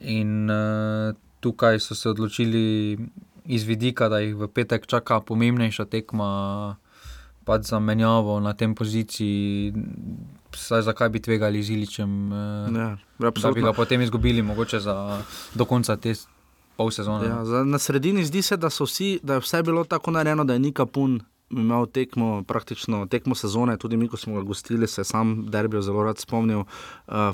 Speaker 6: In uh, tukaj so se odločili iz vidika, da jih v petek čaka pomembnejša tekma, pač za menjavo na tem poziciji. Saj zakaj bi tvegali z Iličem, eh,
Speaker 5: Ja,
Speaker 6: da bi
Speaker 5: absolutno.
Speaker 6: ga potem izgubili, mogoče za, do konca te pol sezone.
Speaker 5: Ja, za- na sredini zdi se, da, so vsi, da je vse bilo tako narejeno, da je Nika Pun imel tekmo, praktično tekmo sezone, tudi mi, ko smo ga gostili, se sam derbijo zelo rad spomnil. Uh,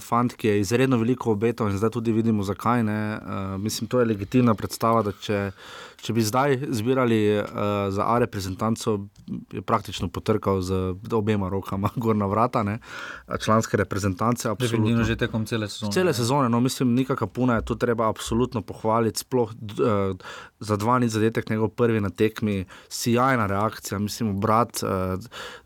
Speaker 5: fant, ki je izredno veliko obetal in zdaj tudi vidimo, zakaj ne. Uh, mislim, to je legitimna predstava, da če, če bi zdaj zbirali uh, za A reprezentanco, je praktično potrkal z obema rokama gor na vrata, ne, članske reprezentance.
Speaker 6: Definitivno že tekom cele sezone.
Speaker 5: Cele sezone, no, mislim, Nika Kapuna je tu treba absolutno pohvaliti, sploh uh, za dva nič zadetek, njegov prvi na tekmi, sjajna reakcija, mislim, brat, uh,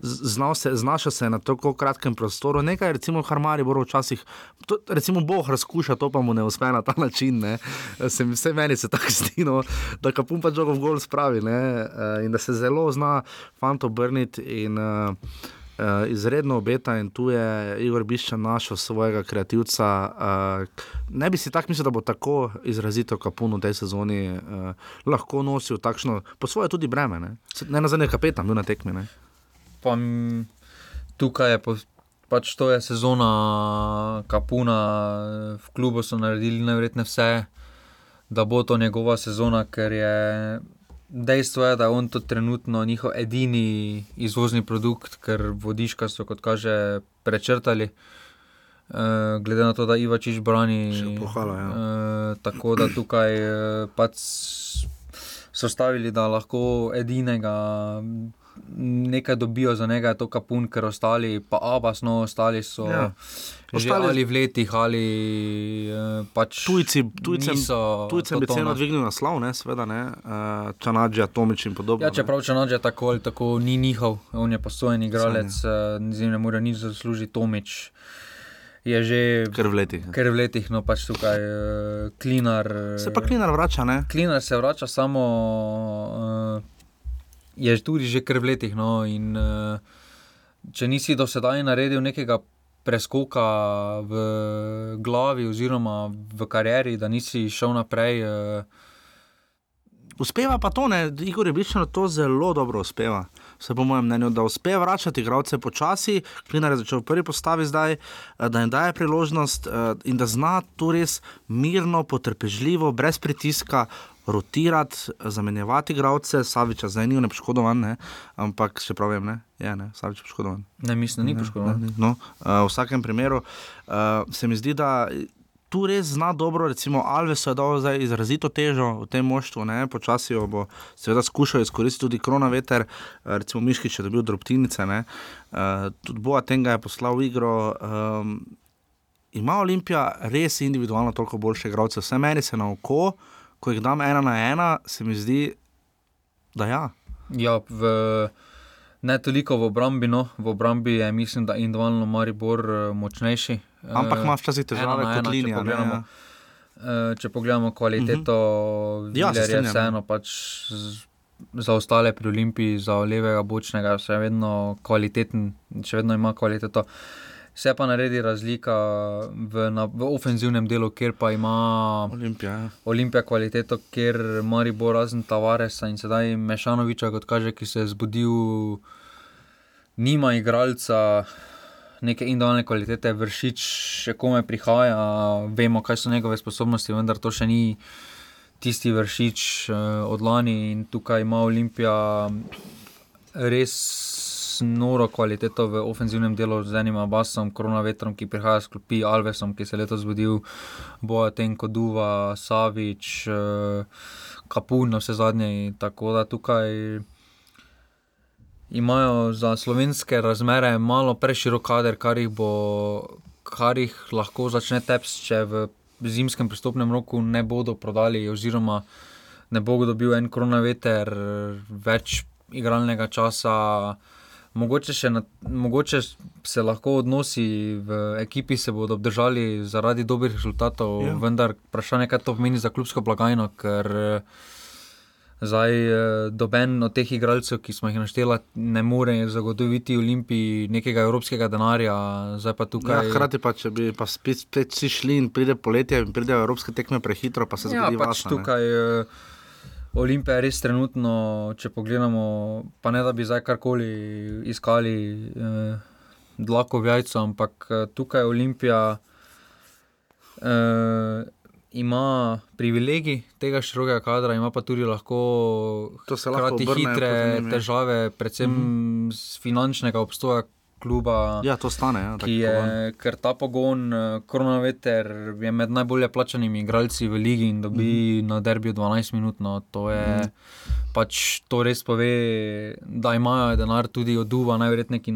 Speaker 5: znal se, znašel se je na tako kratkem prostoru, nekaj recimo Harmari bo včasih, to, recimo Bog razkuša, to pa mu ne uspe na ta način, ne, se, vse meni se tako zdi, no, da Kapun pa žogo v gol spravi, ne, uh, in da se zelo zna fant obrniti in uh, Uh, izredno obeta in tu je Igor Bišča našel svojega kreativca. Uh, ne bi si tako mislil, da bo tako izrazito kapun v tej sezoni uh, lahko nosil takšno, po svoje tudi breme. Ne, ne na zadnje kapetan bil na tekmi. Ne.
Speaker 6: Pa, tukaj je po, pač to je sezona Kapuna, v klubu so naredili najverjetneje vse, da bo to njegova sezona, ker je dejstvo, je, da je on to trenutno njihov edini izvozni produkt, ker vodiška so, kot kaže, prečrtali. Uh, glede na to, da Ivačič brani.
Speaker 5: Pohvala, ja.
Speaker 6: uh, tako da tukaj uh, pač so stavili, da lahko edinega nekaj dobijo za njega, je to kapun, ker ostali, pa abas, no, ostali so.
Speaker 5: Ja.
Speaker 6: Že
Speaker 5: Ostali-
Speaker 6: ali v letih, ali uh, pač
Speaker 5: Tujci, tujcem,
Speaker 6: niso
Speaker 5: tujcem bi ceno dvignil naslov, ne, seveda ne, uh, Čanadžija, Tomič in podobno.
Speaker 6: Ja, čeprav če noče tako ali tako ni njihov, on je postojen igralec,
Speaker 5: Saj
Speaker 6: uh, z njim ne more nič zaslužiti, Tomič je že.
Speaker 5: Ker v letih.
Speaker 6: ker v letih, no pač tukaj uh, Klinar.
Speaker 5: Se pa Klinar vrača, ne?
Speaker 6: Klinar se vrača samo, uh, je tudi že kar v letih. No, in, uh, če nisi do sedaj naredil nekega preskoka v glavi, oziroma v karieri, da nisi šel naprej. Uh,
Speaker 5: Uspeva pa to, ne, Igor je bližnjo to zelo dobro uspeva. Vse po mojem mnenju, da uspe vračati igralce počasi, Klinar je začel v prvi postavi zdaj, eh, da jim daje priložnost in da zna to res mirno, potrpežljivo, brez pritiska. Rotirati, zamenjevati igralce, Saviča zdaj ni ne poškodovan, ne, ampak še pravim, ne, je ne, Savič je poškodovan.
Speaker 6: ne, mislim, da ni poškodovan.
Speaker 5: Ne, ne, No, uh, v vsakem primeru uh, se mi zdi, da tu res zna dobro, recimo Alves je dal zdaj izrazito težo v tem moštvu, ne, počasi jo bo seveda skušal izkoristiti tudi koronaveter, uh, recimo Miškič je dobil drobtinice, ne, uh, tudi Boatenga je poslal v igro. Um, ima Olimpija res individualno toliko boljše igralce, vse meni se na oko, ko jih dam ena na ena, se mi zdi, da ja.
Speaker 6: Ja, v, ne toliko v obrambi, no. v obrambi je mislim, da individualno Maribor eh, močnejši.
Speaker 5: Ampak
Speaker 6: Eh,
Speaker 5: ima včasih težave
Speaker 6: ena
Speaker 5: kot
Speaker 6: ena, če
Speaker 5: linija. ne,
Speaker 6: pogledamo.
Speaker 5: ja.
Speaker 6: Eh, Če pogledamo kvaliteto, uh
Speaker 5: Ja, se
Speaker 6: -huh. je
Speaker 5: strinjam.
Speaker 6: vseeno pač za ostale pri Olimpiji, za levega bočnega, še vedno kvaliteten, še vedno ima kvaliteto. Se pa naredi razlika v, na, v ofenzivnem delu, kjer pa ima
Speaker 5: Olimpija. Ja.
Speaker 6: Olimpija kvaliteto, kjer Maribor razen Tavaresa in sedaj Mešanoviča, kot kaže, ki se je zbudil, nima igralca neke individualne kvalitete, vršič še kome prihaja, vemo, kaj so njegove sposobnosti, vendar to še ni tisti vršič uh, od lani in tukaj ima Olimpija res noro kvaliteto v ofenzivnem delu z enim Abbasom, Koronavetrom, ki prihaja s klopi, Alvesom, ki se je letos zbudil, Boaten, Koduva, Savič, uh, Kapun, vse zadnje. Tako da tukaj imajo za slovenske razmere malo preširok kader, kar jih, bo, kar jih lahko začne teps, če v zimskem pristopnem roku ne bodo prodali, oziroma ne bo dobil en koronaveter, več igralnega časa. Mogoče, na, mogoče se lahko odnosi v ekipi se bodo obdržali zaradi dobrih rezultatov,
Speaker 5: Ja.
Speaker 6: ja. vendar vprašanje, kaj to pomeni za klubsko blagajno, ker eh, zdaj eh, doben od teh igralcev, ki smo jih naštela, ne more zagotoviti Olimpiji nekega evropskega denarja, pa
Speaker 5: Ja,
Speaker 6: tukaj.
Speaker 5: hkrati pa, če bi pa spet, spet vsi šli in pride poletje in pridejo evropske tekme prehitro, pa se
Speaker 6: Ja,
Speaker 5: zgodi
Speaker 6: pač
Speaker 5: vaša, ne.
Speaker 6: tukaj. eh, Olimpija je res trenutno, če pogledamo, pa ne da bi zdaj karkoli iskali eh, dlako v jajcu, ampak eh, tukaj Olimpija eh, ima privilegij tega širokega kadra, ima pa tudi lahko,
Speaker 5: lahko
Speaker 6: hitre težave, predvsem mm -hmm. z finančnega obstoja kluba.
Speaker 5: Ja, to stane. Ja,
Speaker 6: ki je, ker ta pogon, eh, koronaveter, je med najbolje plačanimi igralci v ligi in dobi mm -hmm. na derbiju 12 minut. No, to, je, mm -hmm. pač, to res pove, da imajo denar tudi od Duva, najverjetneje, ki,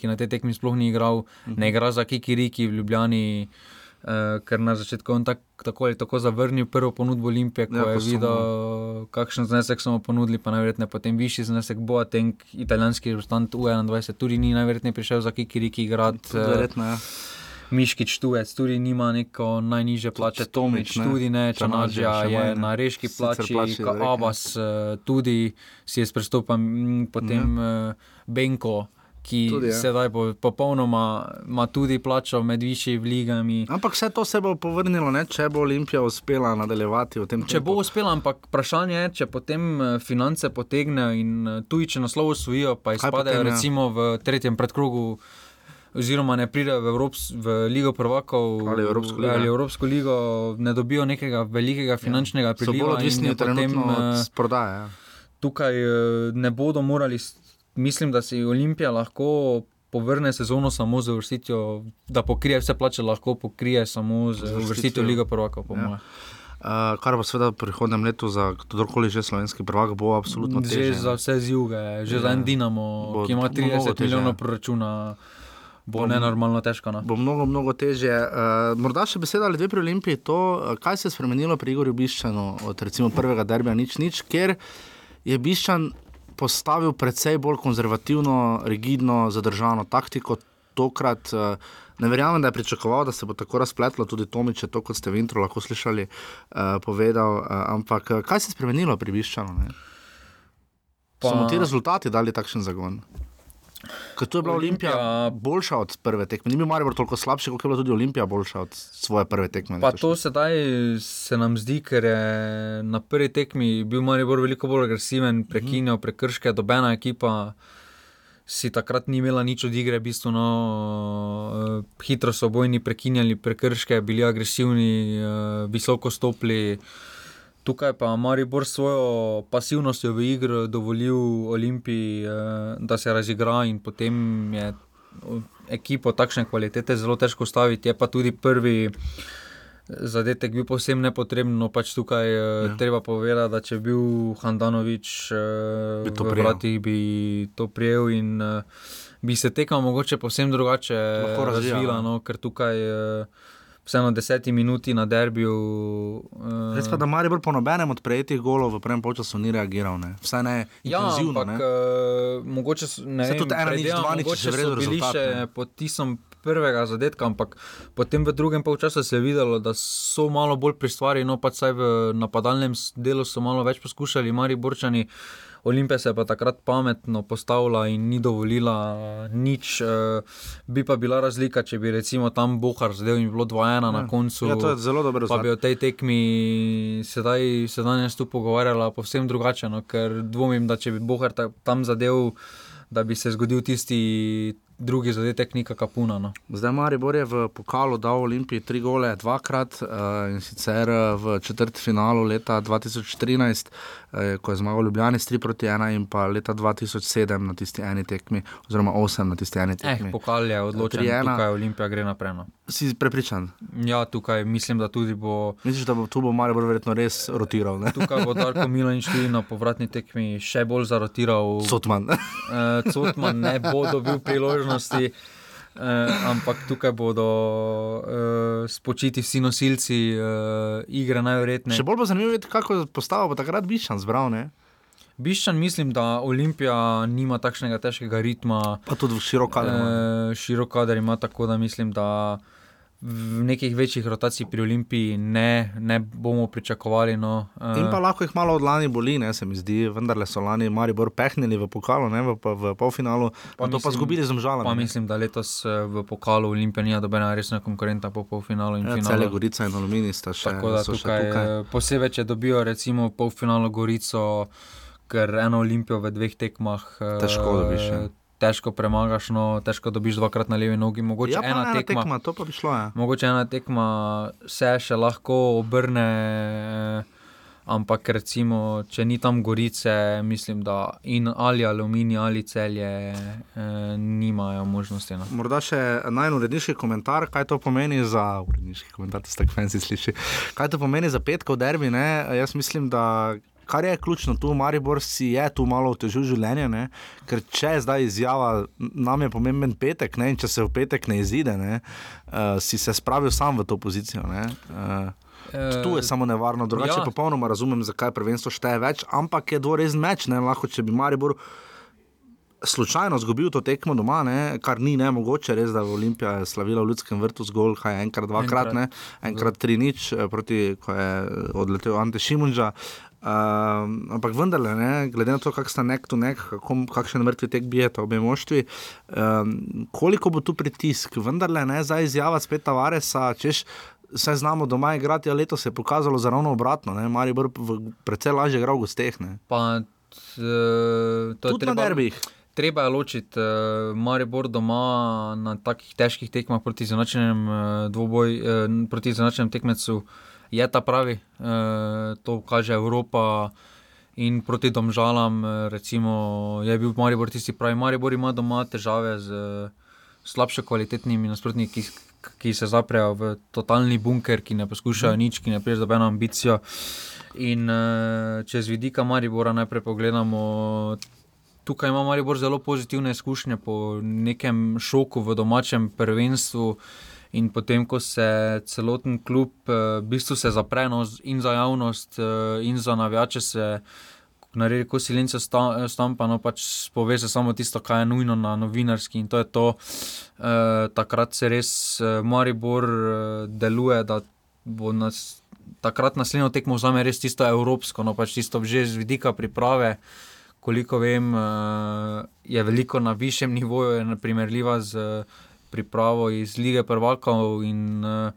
Speaker 6: ki na te tekmi sploh ni igral, mm -hmm. ne igra za Kikiriki v Ljubljani. Uh, ker na začetku je tak, tako ali tako zavrnil prvo ponudbo Olimpije, ko ja, je videl, smo... kakšen znesek smo ponudili, pa najverjetneje potem višji znesek bo, tenk italijanski restant U21 tudi ni najverjetneje prišel za Kikiriki igrati.
Speaker 5: Uh, verjetno, ja.
Speaker 6: Miškič tujec, tudi nima neko najniže plače, Tomič, ne. tudi ne, Čanađa je na reški plači, Abas uh, tudi si je s pristopom, potem ja. uh, Benko ki tudi, ja. sedaj po, popolnoma ima tudi plačo med višjimi ligami.
Speaker 5: Ampak vse to se bo povrnilo, ne? če bo Olimpija uspela nadaljevati v tem času.
Speaker 6: Če bo uspela, ampak vprašanje je, če potem eh, finance potegnejo in eh, tuji, če naslov usvojijo, pa izpadejo ja? recimo v tretjem predkrogu. Oziroma, ne pridejo v, Evrops, v Ligo prvakov
Speaker 5: ali Evropsko ligo.
Speaker 6: ali Evropsko ligo, ne dobijo nekega velikega ja. finančnega priliva.
Speaker 5: So bolj odvisni od eh, prodaje. Ja.
Speaker 6: Tukaj ne bodo morali mislim, da si Olimpija lahko povrne sezono samo z vrstitvijo, da pokrije vse plače, lahko pokrije samo z vrstitvijo Liga Prvaka. Ja.
Speaker 5: Uh, kar pa seveda v prihodnem letu za kdorkoli že slovenski prvak bo absolutno težje.
Speaker 6: Že za vse z juga, že ja. za en Dinamo, bo, ki ima 30 milijonov proračuna. Bo ne normalno težko. No?
Speaker 5: Bo mnogo, mnogo težje. Uh, morda še beseda ali dve pri Olimpiji. To, kaj se je spremenilo pri Igorju Biščanu od recimo prvega derbija, nič, nič, ker je Biščan postavil precej bolj konzervativno, rigidno, zadržano taktiko. Tokrat eh, ne verjamem, da je pričakoval, da se bo tako razpletlo, tudi Tomič, to kot ste v intro lahko slišali, uh, povedal. Uh, ampak kaj se je spremenilo pri Biščanu? Pa... So ti rezultati dali takšen zagon? Ker to je bila Olimpija, Olimpija boljša od prve tekme. Ni bil Maribor toliko slabši, kot je bila tudi Olimpija boljša od svoje prve tekme.
Speaker 6: Pa to sedaj se nam zdi, ker je na prvi tekmi bil Maribor veliko bolj agresiven, mhm. prekrške, dobena ekipa. Si takrat ni imela nič od igre, bistvo, no, uh, hitro so bojni prekinjali prekrške, bili agresivni, uh, visoko stopili. Tukaj pa Maribor s svojo pasivnostjo v igri dovolil Olimpiji, eh, da se razigra in potem je ekipo takšne kvalitete zelo težko staviti. Je pa tudi prvi zadetek bil posebno nepotreben. No, pač tukaj eh, ja. treba povedati, da če bi bil Handanovič eh, v vratih, bi to prijel in bi se tekal mogoče posebno drugače razvila, no, ker tukaj vseeno deseti minuti na derbiju.
Speaker 5: Uh, Res pa, da Mari bolj po nobenem od prejetih golov v prvem času ni reagiral, ne? vsaj ne
Speaker 6: ja,
Speaker 5: intenzivno.
Speaker 6: Ampak, uh, mogoče ne
Speaker 5: se tudi ena nič, dva nič,
Speaker 6: če so bili še pod tisom prvega zadetka, ampak potem v drugem času se je videlo, da so malo bolj pri stvari, no pa vsaj v napadalnem delu so malo več poskušali, Mari Borčani. Uh, Olimpija se je pa takrat pametno postavila in ni dovolila nič. Uh, bi pa bila razlika, če bi recimo tam Bohar zdaj in bilo 2-1 na ja. koncu.
Speaker 5: Ja, to je zelo dobro.
Speaker 6: Pa bi o tej tekmi sedaj se danes tu pogovarjala povsem drugače, no, ker dvomim, da če bi Bohar tam zadev, da bi se zgodil tisti drugi zadetek, neka kapuna. No.
Speaker 5: Zdaj Maribor je v pokalu dal Olimpiji tri gole, dvakrat uh, in sicer eh, v četrti finalu leta 2013, uh, eh, ko je zmagal Ljubljani s 3 proti 1 in pa leta 2007 na tisti eni tekmi, oziroma 8 na tisti eni tekmi.
Speaker 6: Eh, pokal je odločen, da tukaj Olimpija gre naprej. No.
Speaker 5: Si prepričan?
Speaker 6: Ja, tukaj mislim, da tudi bo.
Speaker 5: Misliš, da bo tu bo Maribor verjetno res rotiral? Ne?
Speaker 6: Tukaj bo Darko Milanič tudi na povratni tekmi še bolj zarotiral.
Speaker 5: Cotman.
Speaker 6: uh, Cotman ne bo dobil priložnosti Uh, ampak tukaj bodo uh, spočiti vsi nosilci uh, igre, najverjetneje.
Speaker 5: Še bolj bo zanimivo videti, kako postavo bo takrat Biščan zbral. Ne?
Speaker 6: Biščan mislim, da Olimpija nima takšnega težkega ritma.
Speaker 5: Pa tudi širok kader.
Speaker 6: Uh, širok kader ima tako, da mislim, da v nekih večjih rotacij pri Olimpiji ne, ne bomo pričakovali. No,
Speaker 5: uh, in pa lahko jih malo od lani boli, ne, se mi zdi, vendar so lani mari bolj pehnili v pokalu, ne, v, v polfinalu, pa, pa to mislim, pa zgubili z omžalom.
Speaker 6: Pa mislim, da letos eh, v pokalu Olimpija ni dobena resna konkurenta po polfinalu in ja, finalu.
Speaker 5: Cele Gorica in Aluminij sta še,
Speaker 6: Tako da tukaj, tukaj. Eh, posebej, če dobijo recimo polfinalo Gorico, ker eno Olimpijo v dveh tekmah.
Speaker 5: Težko dobiš. Ja
Speaker 6: težko premagaš, no, težko dobiš dvakrat na levi nogi. Mogoče
Speaker 5: ja,
Speaker 6: ena, ena tekma,
Speaker 5: tekma, to pa bi šlo. Ja.
Speaker 6: Mogoče ena tekma se še lahko obrne, ampak recimo, če ni tam gorice, mislim, da in ali aluminij ali celje eh, nimajo možnosti. No.
Speaker 5: Morda še najurednejši komentar, kaj to pomeni za uredniški komentar, da ste fanci slišali. Kaj to pomeni za petkov derbi? Ne? Jaz mislim, da kar je ključno tu, Maribor si je tu malo otežil življenje, ne? ker če je zdaj izjava, nam je pomemben petek, ne? in če se v petek ne izide, ne? Uh, si se spravil sam v to pozicijo. Uh, Tu je samo nevarno, drugače ja. popolnoma razumem, zakaj prvenstvo šteje več, ampak je dvorezen meč, ne lahko, če bi Maribor slučajno izgubil to tekmo doma, ne? kar ni ne mogoče, res da je Olimpija slavila v ljudskem vrtu zgolj, kaj enkrat, dvakrat, enkrat, ne? enkrat tri nič, proti ko je odletel Ante Šimunža. Uh, ampak vendarle, ne, glede na to, kako sta nek tu nek, kako, kakšen mrtvi tek bijete obe moštvi, um, koliko bo tu pritisk, vendarle ne za izjava spet Tavaresa, češ. Vse znamo doma igrati, a letos se je pokazalo za ravno obratno. Mari bo precej lažje igral v gosteh.
Speaker 6: Pa, t, to
Speaker 5: je treba,
Speaker 6: treba je ločiti. Uh, Mari bo doma na takih težkih tekmah proti zanačenem uh, dvoboj, uh, proti zanačenem tekmecu. Uh, je ta pravi, e, to kaže Evropa. In proti domžalam, eh, recimo, je bil Maribor tisti pravi. Maribor ima doma težave z slabše kvalitetnimi nasprotniki, ki, se zaprejo v totalni bunker, ki ne poskušajo mm. nič, ki ne prijejo dobeno ambicijo. In eh, če z vidika Maribora najprej pogledamo, tukaj ima Maribor zelo pozitivne izkušnje po nekem šoku v domačem prvenstvu. In potem, ko se celoten klub uh, v bistvu zapre no, in za javnost, uh, in za navijače, se naredi, ko silenca stampa, no pač pove se samo tisto, kar je nujno na novinarski. In to je to, uh, takrat se res Maribor deluje, da bo nas. Takrat naslednjo tekmo vzame res tisto evropsko, no pač tisto že z vidika priprave, koliko vem, je veliko na višjem nivoju, je primerljiva z pripravo iz lige prvakov. In, uh,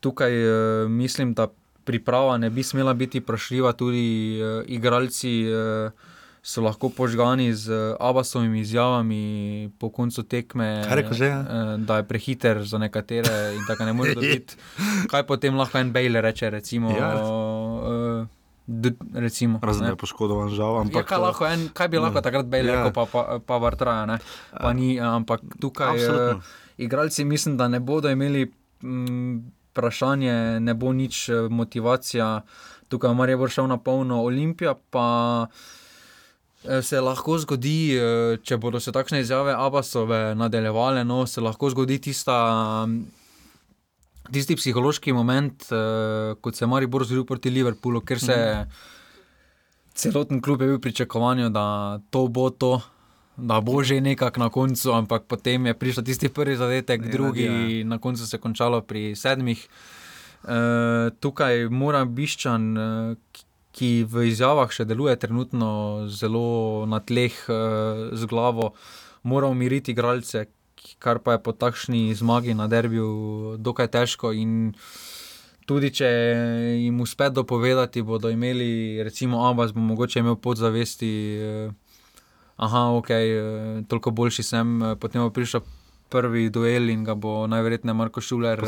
Speaker 6: tukaj uh, mislim, da priprava ne bi smela biti vprašljiva, tudi uh, igralci. Uh, So lahko požgani z abasovimi izjavami po koncu tekme,
Speaker 5: že, ja.
Speaker 6: da je prehiter za nekatere in tako ne more dobiti. Kaj potem lahko en Bejler reče? Recimo, ja. Uh,
Speaker 5: Razen da je poškodovan, žal. Ja, ampak,
Speaker 6: ja, kaj, lahko, en, kaj bi lahko takrat bil, ja. pa, pa, pa vrtraja. Pa ni, ampak tukaj uh, igralci mislim, da ne bodo imeli mm, vprašanje, ne bo nič eh, motivacija. Tukaj je bo šel na polno Olimpija. Pa, eh, Se lahko zgodi, če bodo se takšne izjave Abasove nadaljevale, no, se lahko zgodi tista tisti psihološki moment, uh, kot se je Maribor zgodil proti Liverpoolu, ker se je mm. celoten klub je bil pričakovanju, da to bo to. Da bo že nekako na koncu, ampak potem je prišel tisti prvi zadetek, ne, drugi, ne, na koncu se je končalo pri sedmih. E, tukaj mora Biščan, eh, ki v izjavah še deluje trenutno zelo na tleh e, z glavo, mora umiriti igralce, kar pa je po takšni zmagi na derbiju dokaj težko. In tudi če jim uspe dopovedati, bodo imeli, recimo, Abbas, bo mogoče imel podzavesti, da je ok, eh, toliko boljši sem, eh, potem bo prišel. Prvi duel in ga bo najverjetneje Marko Šuler eh,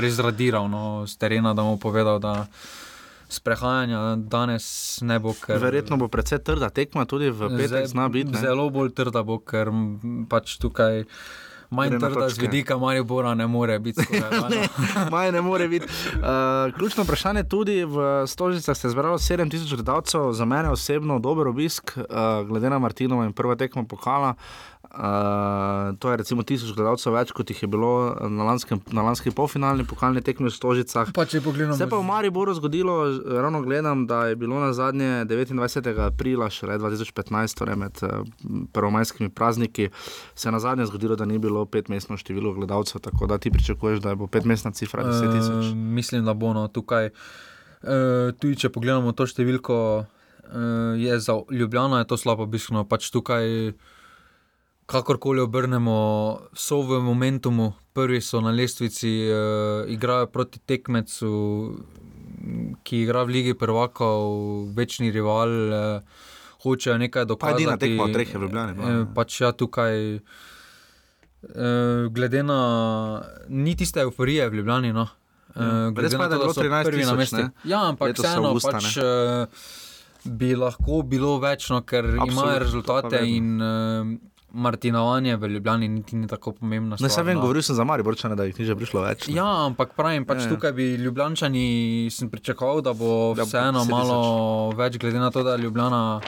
Speaker 6: res zradiral no, z terena, da mu povedal, da sprehajanja danes ne bo. Ker...
Speaker 5: Verjetno bo precej trda tekma, tudi v petek zna biti.
Speaker 6: Zelo bolj trda bo, ker pač tukaj manj trda z vidika Maribora ne more biti.
Speaker 5: Maj ne more biti. Uh, ključno vprašanje tudi v Stožicah se je zbralo 7000 gledalcev, za mene osebno dober obisk, uh, glede na Martinovo in prva tekma pokala. Uh, to je recimo tisoč gledalcev več, kot jih je bilo na, lanskem, na lanski polfinalni pokalni tekmi v Stožicah.
Speaker 6: Pa če pogledamo,
Speaker 5: Se pa v Mariboru zgodilo, ravno gledam, da je bilo na zadnje 29. aprila, šele 2015, torej med uh, prvomajskimi prazniki, se je na zadnje zgodilo, da ni bilo petmestno število gledalcev, tako da ti pričakuješ, da bo petmestna cifra 10 tisoč.
Speaker 6: Uh, mislim, da bo no, tukaj. Uh, tudi če pogledamo to številko, uh, je za Ljubljano je to slabo, bistveno pač tukaj. Kakorkoli obrnemo, so v momentu, prvi so na lestvici, uh, igrajo proti tekmecu, ki igra v Ligi Prvakov, večni rival, uh, hočejo nekaj dokazati.
Speaker 5: Pa edina tekma od treh je v Ljubljani. No.
Speaker 6: Uh, pač ja, tukaj, uh, glede na, ni tiste euforije v Ljubljani. No. Uh,
Speaker 5: Res pa je, da je bilo 13
Speaker 6: prvi na mestu. Ja, ampak vseeno pač, uh, bi lahko bilo več, no, ker
Speaker 5: Absolutno,
Speaker 6: imajo
Speaker 5: to
Speaker 6: rezultate in uh, Martinovanje v Ljubljani niti ni tako pomembno.
Speaker 5: Ne, se vem, govoril sem za Mariborčane, da jih ni že prišlo več. ne.
Speaker 6: Ja, ampak pravim, pač
Speaker 5: Ja, ja.
Speaker 6: tukaj bi Ljubljani sem pričakoval, da bo
Speaker 5: Da bo
Speaker 6: vseeno
Speaker 5: 10
Speaker 6: malo več, glede na to, da je Ljubljana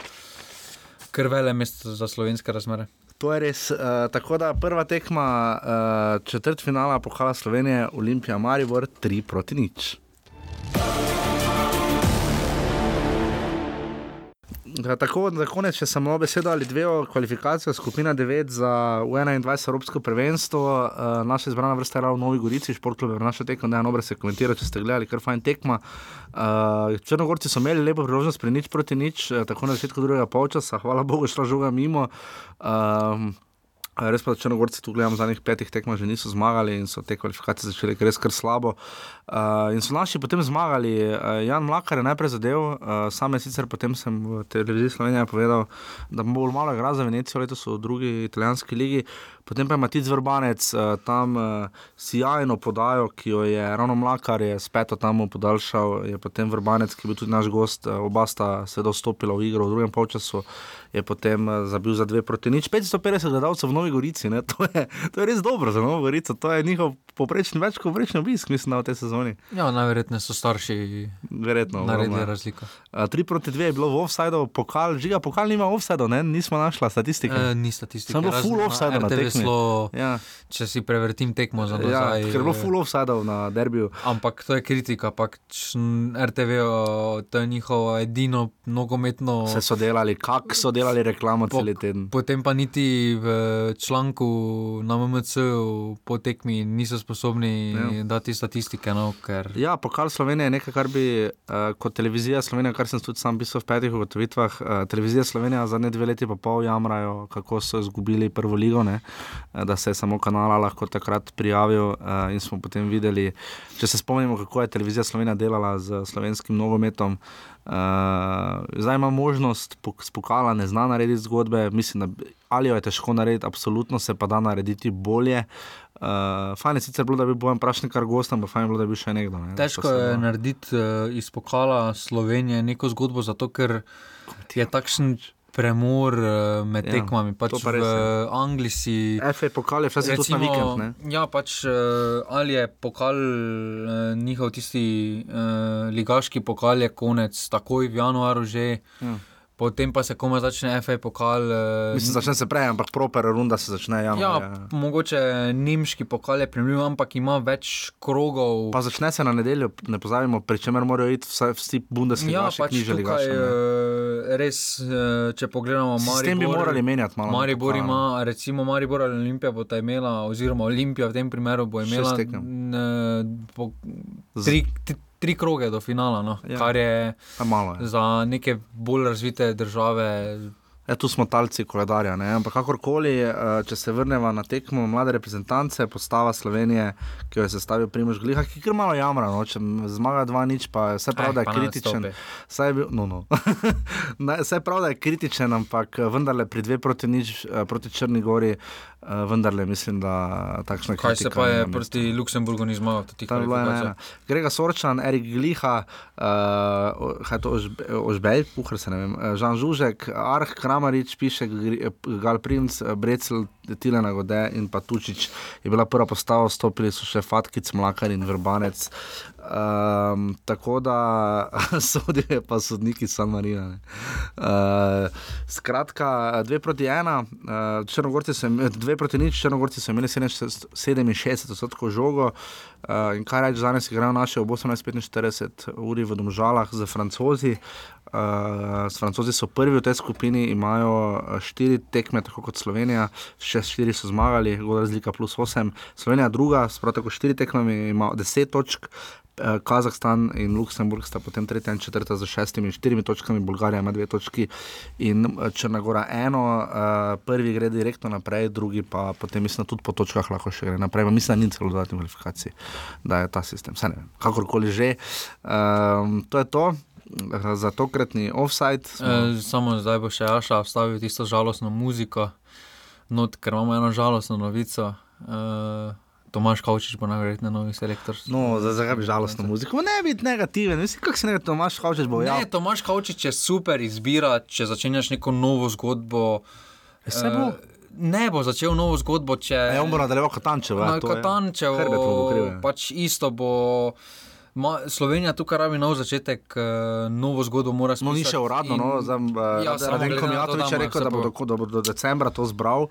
Speaker 6: krvele mesto za slovenske razmere.
Speaker 5: To je res. Uh, tako da prva tekma uh, četrt finala Pokala Slovenije, Olimpija Maribor 3 proti nič. Tako, za konec, če malo besedo ali dve o kvalifikacijah, skupina 9 za U21 Evropsko prvenstvo, uh, naša izbrana vrsta je bila v Novi Gorici, športklub je naša tekma, ne eno se komentira, če ste gledali, kar fajn tekma. Uh, Črnogorci so imeli lepo priložnost pri nič proti nič, uh, tako na začetku drugega polčasa, hvala Bogu, šla žoga mimo. Um, Res pa, da Črnogorci tu gledam, zadnjih petih tekmah že niso zmagali in so te kvalifikacije začele res kar slabo. Uh, in so naši potem zmagali. Uh, Jan Mlakar je najprej zadev, uh, sam je sicer potem sem v televiziji Slovenije povedal, da bo malo igral za Venecijo, letos v drugi italijanski ligi. Potem pa je Matic Vrbanec uh, tam uh, sjajno podajo, ki jo je ravno Mlakar je speto tam podaljšal, je potem Vrbanec, ki je bil tudi naš gost, uh, oba sta seveda vstopila v igro v drugem polčasu je potem eh, zabil za dve proti nič. 550 gledalcev v Novi Gorici, ne? to je, to je res dobro za Novo Gorico, to je njihov poprečni, več kot poprečni obisk, mislim, na v tej sezoni.
Speaker 6: Ja, najverjetneje so starši
Speaker 5: Verjetno.
Speaker 6: naredili
Speaker 5: ogromno.
Speaker 6: razliko.
Speaker 5: Uh, 3 proti 2 je bilo v offsajdu, pokal, žiga, pokal nima offsajdu, ne, nismo našla statistike.
Speaker 6: E, ni statistike.
Speaker 5: Samo full offside na tekmi.
Speaker 6: Slo,
Speaker 5: Ja,
Speaker 6: če si prevrtim tekmo za
Speaker 5: ja,
Speaker 6: nazaj.
Speaker 5: ker je bilo
Speaker 6: eh,
Speaker 5: full offsajdu na derbiju.
Speaker 6: Ampak to je kritika, pač m, RTV, to je njihovo edino nogometno.
Speaker 5: Se so delali, kak so delali reklamo
Speaker 6: Po-
Speaker 5: cel teden.
Speaker 6: Potem pa niti v članku na MMC po tekmi niso sposobni
Speaker 5: Ja.
Speaker 6: ja. dati statistike. No, ker...
Speaker 5: Ja, pokal Slovenije je nekaj, kar bi uh, kot televizija Slovenija, kar sem tudi sam pisal v petih ugotovitvah, uh, televizija Slovenija zadnje dve leti pa pol jamrajo, kako so izgubili prvo ligo, ne? Eh, da se je samo kanala lahko takrat prijavil uh, in smo potem videli, če se spomnimo, kako je televizija Slovenija delala z slovenskim nogometom. Uh, zdaj ima možnost, pok- s pokala ne zna narediti zgodbe, mislim, da ali jo je težko narediti, absolutno se pa da narediti bolje. Uh, fajn je sicer bilo, da bi bil Bojan Prašnik kar gost, ampak fajn je bilo, da bi bil še nekdo. Ne?
Speaker 6: Težko je
Speaker 5: da-
Speaker 6: narediti uh, iz pokala Slovenije neko zgodbo, zato ker je takšen premor uh, med
Speaker 5: Ja,
Speaker 6: tekmami. Pač
Speaker 5: pa
Speaker 6: v
Speaker 5: res je.
Speaker 6: Angliji si.
Speaker 5: FA pokal je včasih tudi na vikend. Ne?
Speaker 6: ja, pač uh, ali je pokal uh, njihov tisti uh, ligaški pokal, je konec, takoj v januaru že.
Speaker 5: Ja.
Speaker 6: Potem pa se komaj začne FA pokal. Uh,
Speaker 5: Mislim, začne se prej, ampak proper runda se začne
Speaker 6: Ja,
Speaker 5: januarja.
Speaker 6: mogoče nemški pokal je primerljiv, ampak ima več krogov.
Speaker 5: Pa začne se na nedeljo, ne pozabimo, pri čemer morajo iti vsaj vsi Bundesliga,
Speaker 6: Ja, pač tukaj, eh, res, eh, če pogledamo,
Speaker 5: Sistem bi
Speaker 6: Maribor,
Speaker 5: morali menjati malo.
Speaker 6: Maribor ima, recimo Maribor ali Olimpija bo ta imela, oziroma Olimpija v tem primeru bo imela n, po, tri, tri, tri kroge do finala, no,
Speaker 5: Ja.
Speaker 6: ja. kar je
Speaker 5: Pa malo je.
Speaker 6: za neke bolj razvite države.
Speaker 5: Ja, tu smo talci koledarja. Ne? Ampak kakorkoli, eh, če se vrnemo na tekmo mlade reprezentance, postava Slovenije, ki jo je sestavil Primož Gliha, ki kar malo jamra, no? če zmaga dva nič, pa vse prav, da je
Speaker 6: ne
Speaker 5: kritičen. Saj je bil, no, no. Saj prav, da je kritičen, ampak eh, vendarle pri dve proti nič, eh, proti Črni Gori, eh, vendarle mislim, da takšna
Speaker 6: Kaj se pa je proti Luksemburgu ni zmagal, tudi
Speaker 5: Tam je bila ena, ena. Grega Sorčan, Erik Gliha, uh, kaj je to Ožbe- Ožbej, kuhar se ne vem, eh, Žan Žužek, Arh Kramarič, piše eh, Gal Princ, eh, Brecel, Tilena Gode in pa Tučič je bila prva postava, stopili so še Fatkic, Mlakar in Vrbanec. Um, tako da sodijo pa sodniki San Marina. Uh, skratka, dve proti ena, uh, črnogorci so imeli dve proti nič, črnogorci so imeli 67 odstotkov žogo. Uh, in kaj reči, danes igrajo naše ob 18:45 uri v Domžalah z francozi. Uh, francozi so prvi v tej skupini, imajo štiri tekme, tako kot Slovenija, še štiri so zmagali, razlika plus osem. Slovenija druga, sprav tako štiri tekme, ima deset točk. Eh, Kazahstan in Luksemburg sta potem tretja in četrta z šestimi in štirimi točkami, Bolgarija ima dve točki in eh, Črnagora eno, eh, prvi gre direktno naprej, drugi pa potem mislim, tudi po točkah lahko še gre naprej. Mislim, da ni celo dodatnih kvalifikacij, da je ta sistem. Vse ne vem, kakorkoli že. Um, to je to. Za tokratni offside.
Speaker 6: E, samo zdaj bo še Aša vstavil tisto žalostno muziko, not, ker imamo eno žalostno novico. E, Tomaš Kavčič bo najverjetneje novi selektor.
Speaker 5: No, zakaj bi žalostno muziko? Ne biti negativen, mislim, kako se ne Tomaš Kavčič bo javil.
Speaker 6: Ne, Tomaš Kavčič je super izbira, če začenjaš neko novo zgodbo.
Speaker 5: Se bo.
Speaker 6: Ne bo začel novo zgodbo, če.
Speaker 5: Ja, on bo nadaljeval Katančevo.
Speaker 6: Ja, Katančevo. Pač isto bo. Ma, Slovenija tukaj rabi nov začetek, uh, novo zgodbo mora
Speaker 5: spomniti. No, ni še uradno, in, no, zdaj, ja, Radenko Mijatovič je rekel, da bo, do, da bo do decembra to zbral.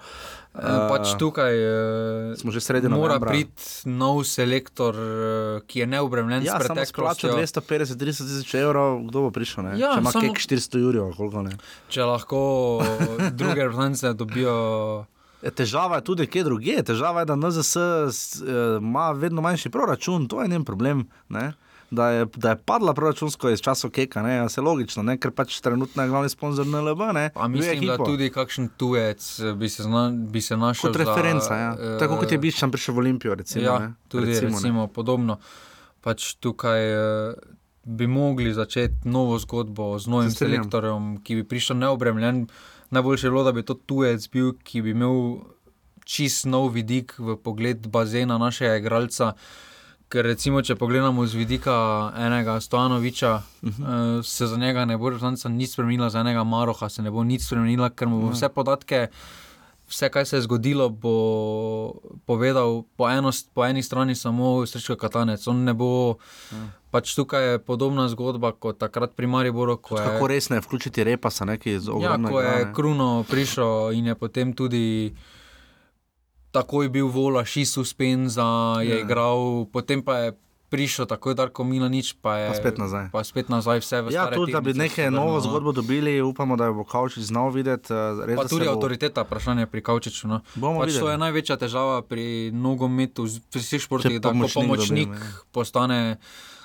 Speaker 6: Pač tukaj uh,
Speaker 5: smo že sredi novembra.
Speaker 6: Mora priti nov selektor, ki je neobremljen
Speaker 5: ja, s preteklostjo. Če lahko 250-300 tisoč evrov, kdo bo prišel? Ne? Ja, če ima samo... 400 jurjev, koliko ne?
Speaker 6: Če lahko druge reprezentance dobijo.
Speaker 5: Težava je tudi, kje druge. Težava je, da NZS eh, ima vedno manjši proračun, to je njen problem. Ne? Da je, da je padla proračunsko iz časov Keka, ne, je logično, ne, ker pač trenutno je glavni sponzor NLB. Ne,
Speaker 6: mislim, da tudi kakšen tujec bi se, zna, bi se našel.
Speaker 5: Kot referenca, za, ja. tako kot je Biščan prišel v Olimpijo. Recimo,
Speaker 6: ja, tudi recimo, recimo, podobno. Pač tukaj bi mogli začeti novo zgodbo z novim selektorjem, ki bi prišel neobremljen najboljše je bilo, da bi to tujec bil, ki bi imel čist nov vidik v pogled bazena našega igralca. Ker recimo, če pogledamo z vidika enega Stojanoviča, uh mhm. -huh. se za njega ne bo nič spremenila, za enega Maroha se ne bo nič spremenila, ker mu bo vse podatke, vse, kaj se je zgodilo, bo povedal po, eno, po eni strani samo Srečko Katanec. On ne bo. -huh. Pač tukaj je podobna zgodba kot takrat pri Mariboru.
Speaker 5: Kako resno je vključiti repa, se nekaj
Speaker 6: zelo ja, ko je Kruno prišel in je potem tudi takoj bil vola, ši suspenza, je ja. igral, potem pa je. Prišel tako, da je bilo nič, pa je
Speaker 5: pa spet nazaj.
Speaker 6: Pa spet nazaj vse v
Speaker 5: ja, tudi, da bi nekaj novo zgodbo dobili, upamo, da bo Kaučič znal videti.
Speaker 6: Res, pa tudi bo... avtoriteta, vprašanje pri Kaučiču. No. Pač to je največja težava pri nogometu, pri vseh športih, da pomočnik, pomočnik dobim, ja. postane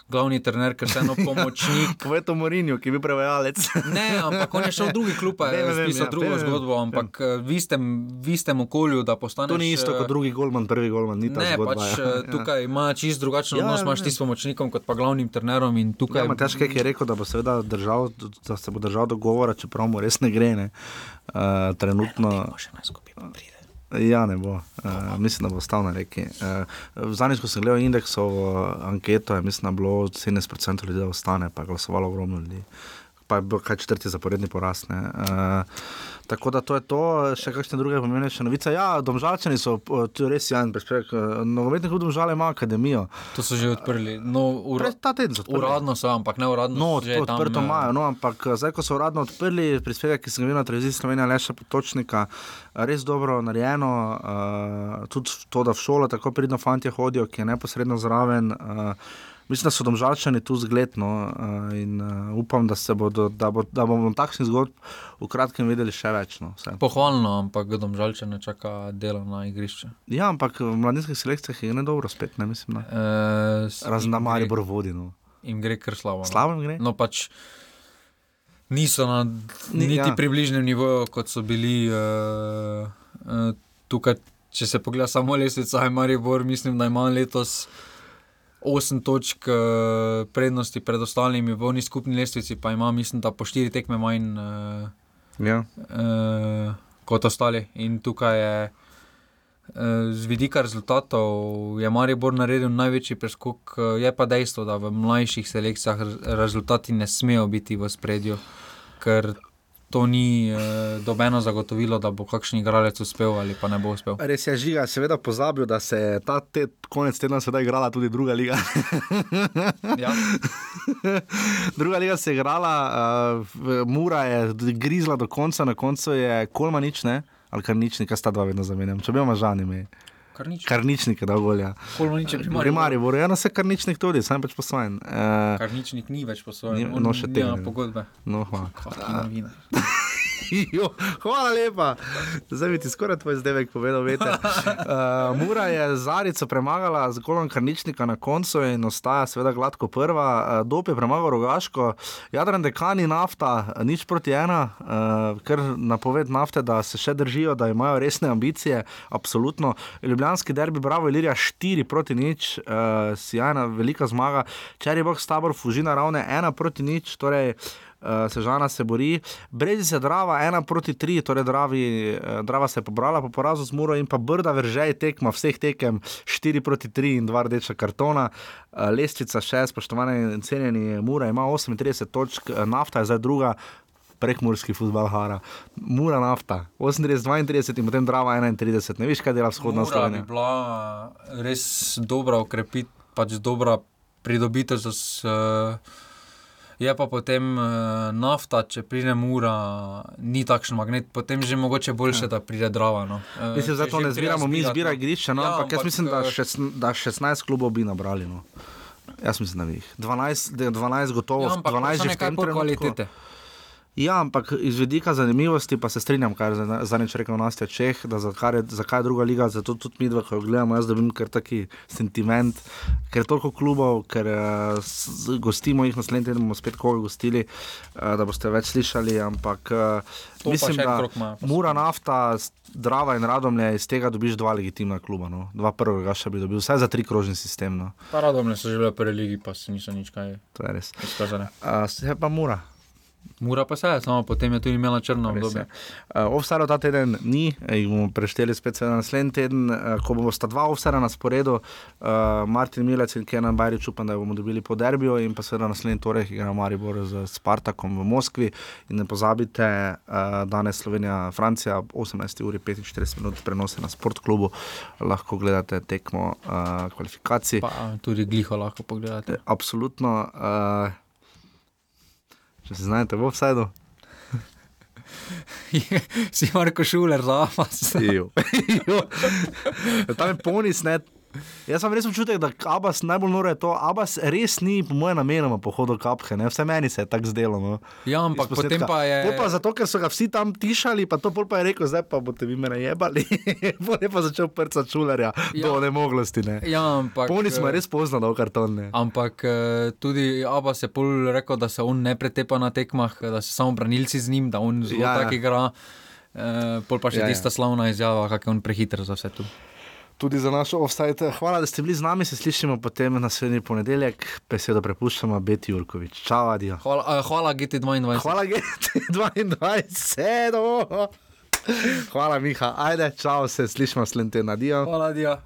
Speaker 6: glavni trener, ker se eno pomočnik.
Speaker 5: Povej to Morinju, ki je bil prevajalec.
Speaker 6: ne, ampak on je šel v drugi klub, je pisal ja, drugo vem, zgodbo, ampak vem. Eh, v istem, v istem okolju, da postaneš.
Speaker 5: To ni isto kot eh, drugi golman, prvi golman, ni tako. Ne, zgodba,
Speaker 6: pač ja. Eh, tukaj ima čist drugačen ja, odnos, imaš ti s pomočnikom kot pa glavnim trenerom. Tukaj...
Speaker 5: Ja, Težko je rekel, da, bo držal, da se bo držal dogovora, čeprav mu res ne gre. Ne. Uh, trenutno. Ne, Ja, ne bo. Uh, mislim, da bo ostal na reki. Uh, Zadnjič, ko sem gledal indeksovo anketo, je mislim, da bilo 70% ljudi, da ostane, pa je glasovalo ogromno ljudi. Pa je bil kaj četrti zaporedni porast. Uh, Tako da to je to, še kakšne druge pomembnejše novice. Ja, domžalčani so res jasen prispevek. Nogometni klub domžale ima akademijo.
Speaker 6: To so že odprli. No, ura...
Speaker 5: Ta teden so odprli.
Speaker 6: Uradno so, ampak ne uradno.
Speaker 5: No, to odprto imajo. No, ampak zdaj, ko so uradno odprli prispevek, ki sem ga videl na televiziji Slovenija, Leša Potočnika, res dobro narejeno. Uh, tudi to, da v šolo tako pridno fanti hodijo, ki je neposredno zraven. Uh, Mislim, da so domžalčani tu zgledno uh, in uh, upam, da, bodo, da, bo, da bomo takšnih zgodb v kratkem videli še več. No,
Speaker 6: Pohvalno, ampak domžalčane čaka delo na igrišču.
Speaker 5: Ja, ampak v mladinskih selekcijah je ne dobro spet, ne mislim. Uh, e, Razen mali bor vodi. No.
Speaker 6: In gre kar slabo.
Speaker 5: No. Slabo gre.
Speaker 6: No, pač niso na niti ja. približnem nivoju, kot so bili uh, uh, tukaj. Če se pogleda samo lesnica, je Maribor, mislim, da ima letos 8 točk uh, prednosti pred ostalimi, v oni skupni lestvici pa ima, mislim, da po 4 tekme manj uh,
Speaker 5: ja.
Speaker 6: uh, kot ostali. In tukaj je uh, z vidika rezultatov, je Maribor naredil največji preskok, uh, je pa dejstvo, da v mlajših selekcijah rezultati ne smejo biti v spredju. Ker to ni uh, dobeno zagotovilo, da bo kakšen igralec uspel ali pa ne bo uspel.
Speaker 5: Res je žiga, seveda pozabil, da se je ta te, konec tedna sedaj igrala tudi druga liga.
Speaker 6: ja.
Speaker 5: druga liga se je igrala, uh, Mura je grizla do konca, na koncu je Kolmanič, ne? ali kar nič, nekaj sta dva vedno zamenjam, če bi imel žani ime. Karničnik, da volja.
Speaker 6: Kolmanič je
Speaker 5: primarni. Primarni, bo eno se karničnik tudi, sam pač posvojen.
Speaker 6: Uh, karničnik ni več posvojen,
Speaker 5: no še te.
Speaker 6: Ja, pogodbe.
Speaker 5: No, hvala. Hvala. jo, hvala lepa. Zdaj bi ti skoraj tvoj zdevek povedal. Uh, Mura je Zarico premagala z golom Karničnika na koncu in ostaja seveda gladko prva. Uh, Dop je premagal Rogaško, Jadran dekani nafta, nič proti ena, uh, ker napoved nafte, da se še držijo, da imajo resne ambicije. Absolutno. Ljubljanski derbi, bravo, Ilirija 4 proti nič, uh, sjajna velika zmaga. Čeri boh stabor, fužina ravne 1 proti nič. Torej, uh, Sežana se bori, Brezi se Drava, ena proti tri, torej Dravi, uh, Drava se je pobrala po porazu z Muro in pa Brda veržej tekma vseh tekem, štiri proti tri in dva rdeča kartona. Uh, lestvica še, spoštovane in cenjeni, Mura ima 38 točk, nafta je zdaj druga. Prekmorski futbal, Hara, Mura nafta, 38, 32 in potem Drava 31, ne veš, kaj dela vzhodna
Speaker 6: Slovenija. To bi bila res dobra ukrepitev, pač dobra pridobitev za. Uh, je pa potem uh, nafta, če pride mura, ni takšen magnet, potem že mogoče boljše, ja. da pride drava. No.
Speaker 5: Uh, mislim, da to ne zbiramo, mi zbiramo no. igrišče, no, ja, ampak, ampak jaz mislim, da, eh, šest, da 16 klubov bi nabrali. No. Jaz mislim, da bi jih 12, 12 gotovo, ja, 12 že v tem
Speaker 6: trenutku.
Speaker 5: Ja, ampak iz vidika zanimivosti pa se strinjam, kar je zadnjič rekel Nastja Čeh, da zakaj je, zakaj je druga liga, zato tudi mi dva, ko jo gledamo, jaz dobim kar taki sentiment, ker je toliko klubov, ker uh, gostimo jih naslednji teden, bomo spet koga gostili, uh, da boste več slišali, ampak uh, mislim, da ima, mura nafta, drava in radomlje, iz tega dobiš dva legitimna kluba, no? dva prvega še bi dobil, vsaj za tri krožni sistem. No?
Speaker 6: Pa radomlje so že bile prve ligi, pa se niso nič kaj.
Speaker 5: To je res. Uh, se pa mura.
Speaker 6: Pa se, samo potem je tudi imela črno obdobje.
Speaker 5: Uh, Ovsara ta teden ni, jih bomo prešteli spet na naslednji teden, uh, ko bomo sta dva ovsara na sporedu, uh, Martin Milec in Kenan Bajrič, upam, da bomo dobili po derbiju in pa seveda naslednji torek igra Maribor z Spartakom v Moskvi. In ne pozabite, uh, danes Slovenija, Francija, 18 uri 45 minut prenose na sportklubu, lahko gledate tekmo uh, kvalifikacij.
Speaker 6: Pa tudi gliho lahko pogledate.
Speaker 5: Absolutno. Uh, če se znajdete v offsajdu.
Speaker 6: si Marko Šuler, za vas.
Speaker 5: Tam je ponis, ne, Jaz sem res občutek, da Abbas najbolj nore je to. Abbas res ni, po mojem, namenoma pohodil kapke, ne? vse meni se je tako zdelo. No?
Speaker 6: Ja, ampak potem pa je.
Speaker 5: Pol pa zato, ker so ga vsi tam tišali, pa to pol pa je rekel, zdaj pa boste vi mene jebali. Pol je pa začel prca čularja, ja. do nemoglosti. Ne?
Speaker 6: Ja, ampak.
Speaker 5: Poni smo res poznali v karton. Ne?
Speaker 6: Ampak eh, tudi Abbas je pol rekel, da se on ne pretepa na tekmah, da so samo branilci z njim, da on zelo ja, ja. tak igra. Uh, pol pa še ja, tista ja. slavna izjava, kako je on prehiter za vse to
Speaker 5: tudi za naš offside. Hvala, da ste bili z nami, se slišimo potem naslednji ponedeljek. Besedo prepuščamo Beti Jurkovič. Čau, adijo.
Speaker 6: Hvala, uh, hvala GT22.
Speaker 5: Hvala GT22. Hvala, Miha. Ajde, čau, se slišimo naslednji teden. Adijo.
Speaker 6: Hvala, adijo.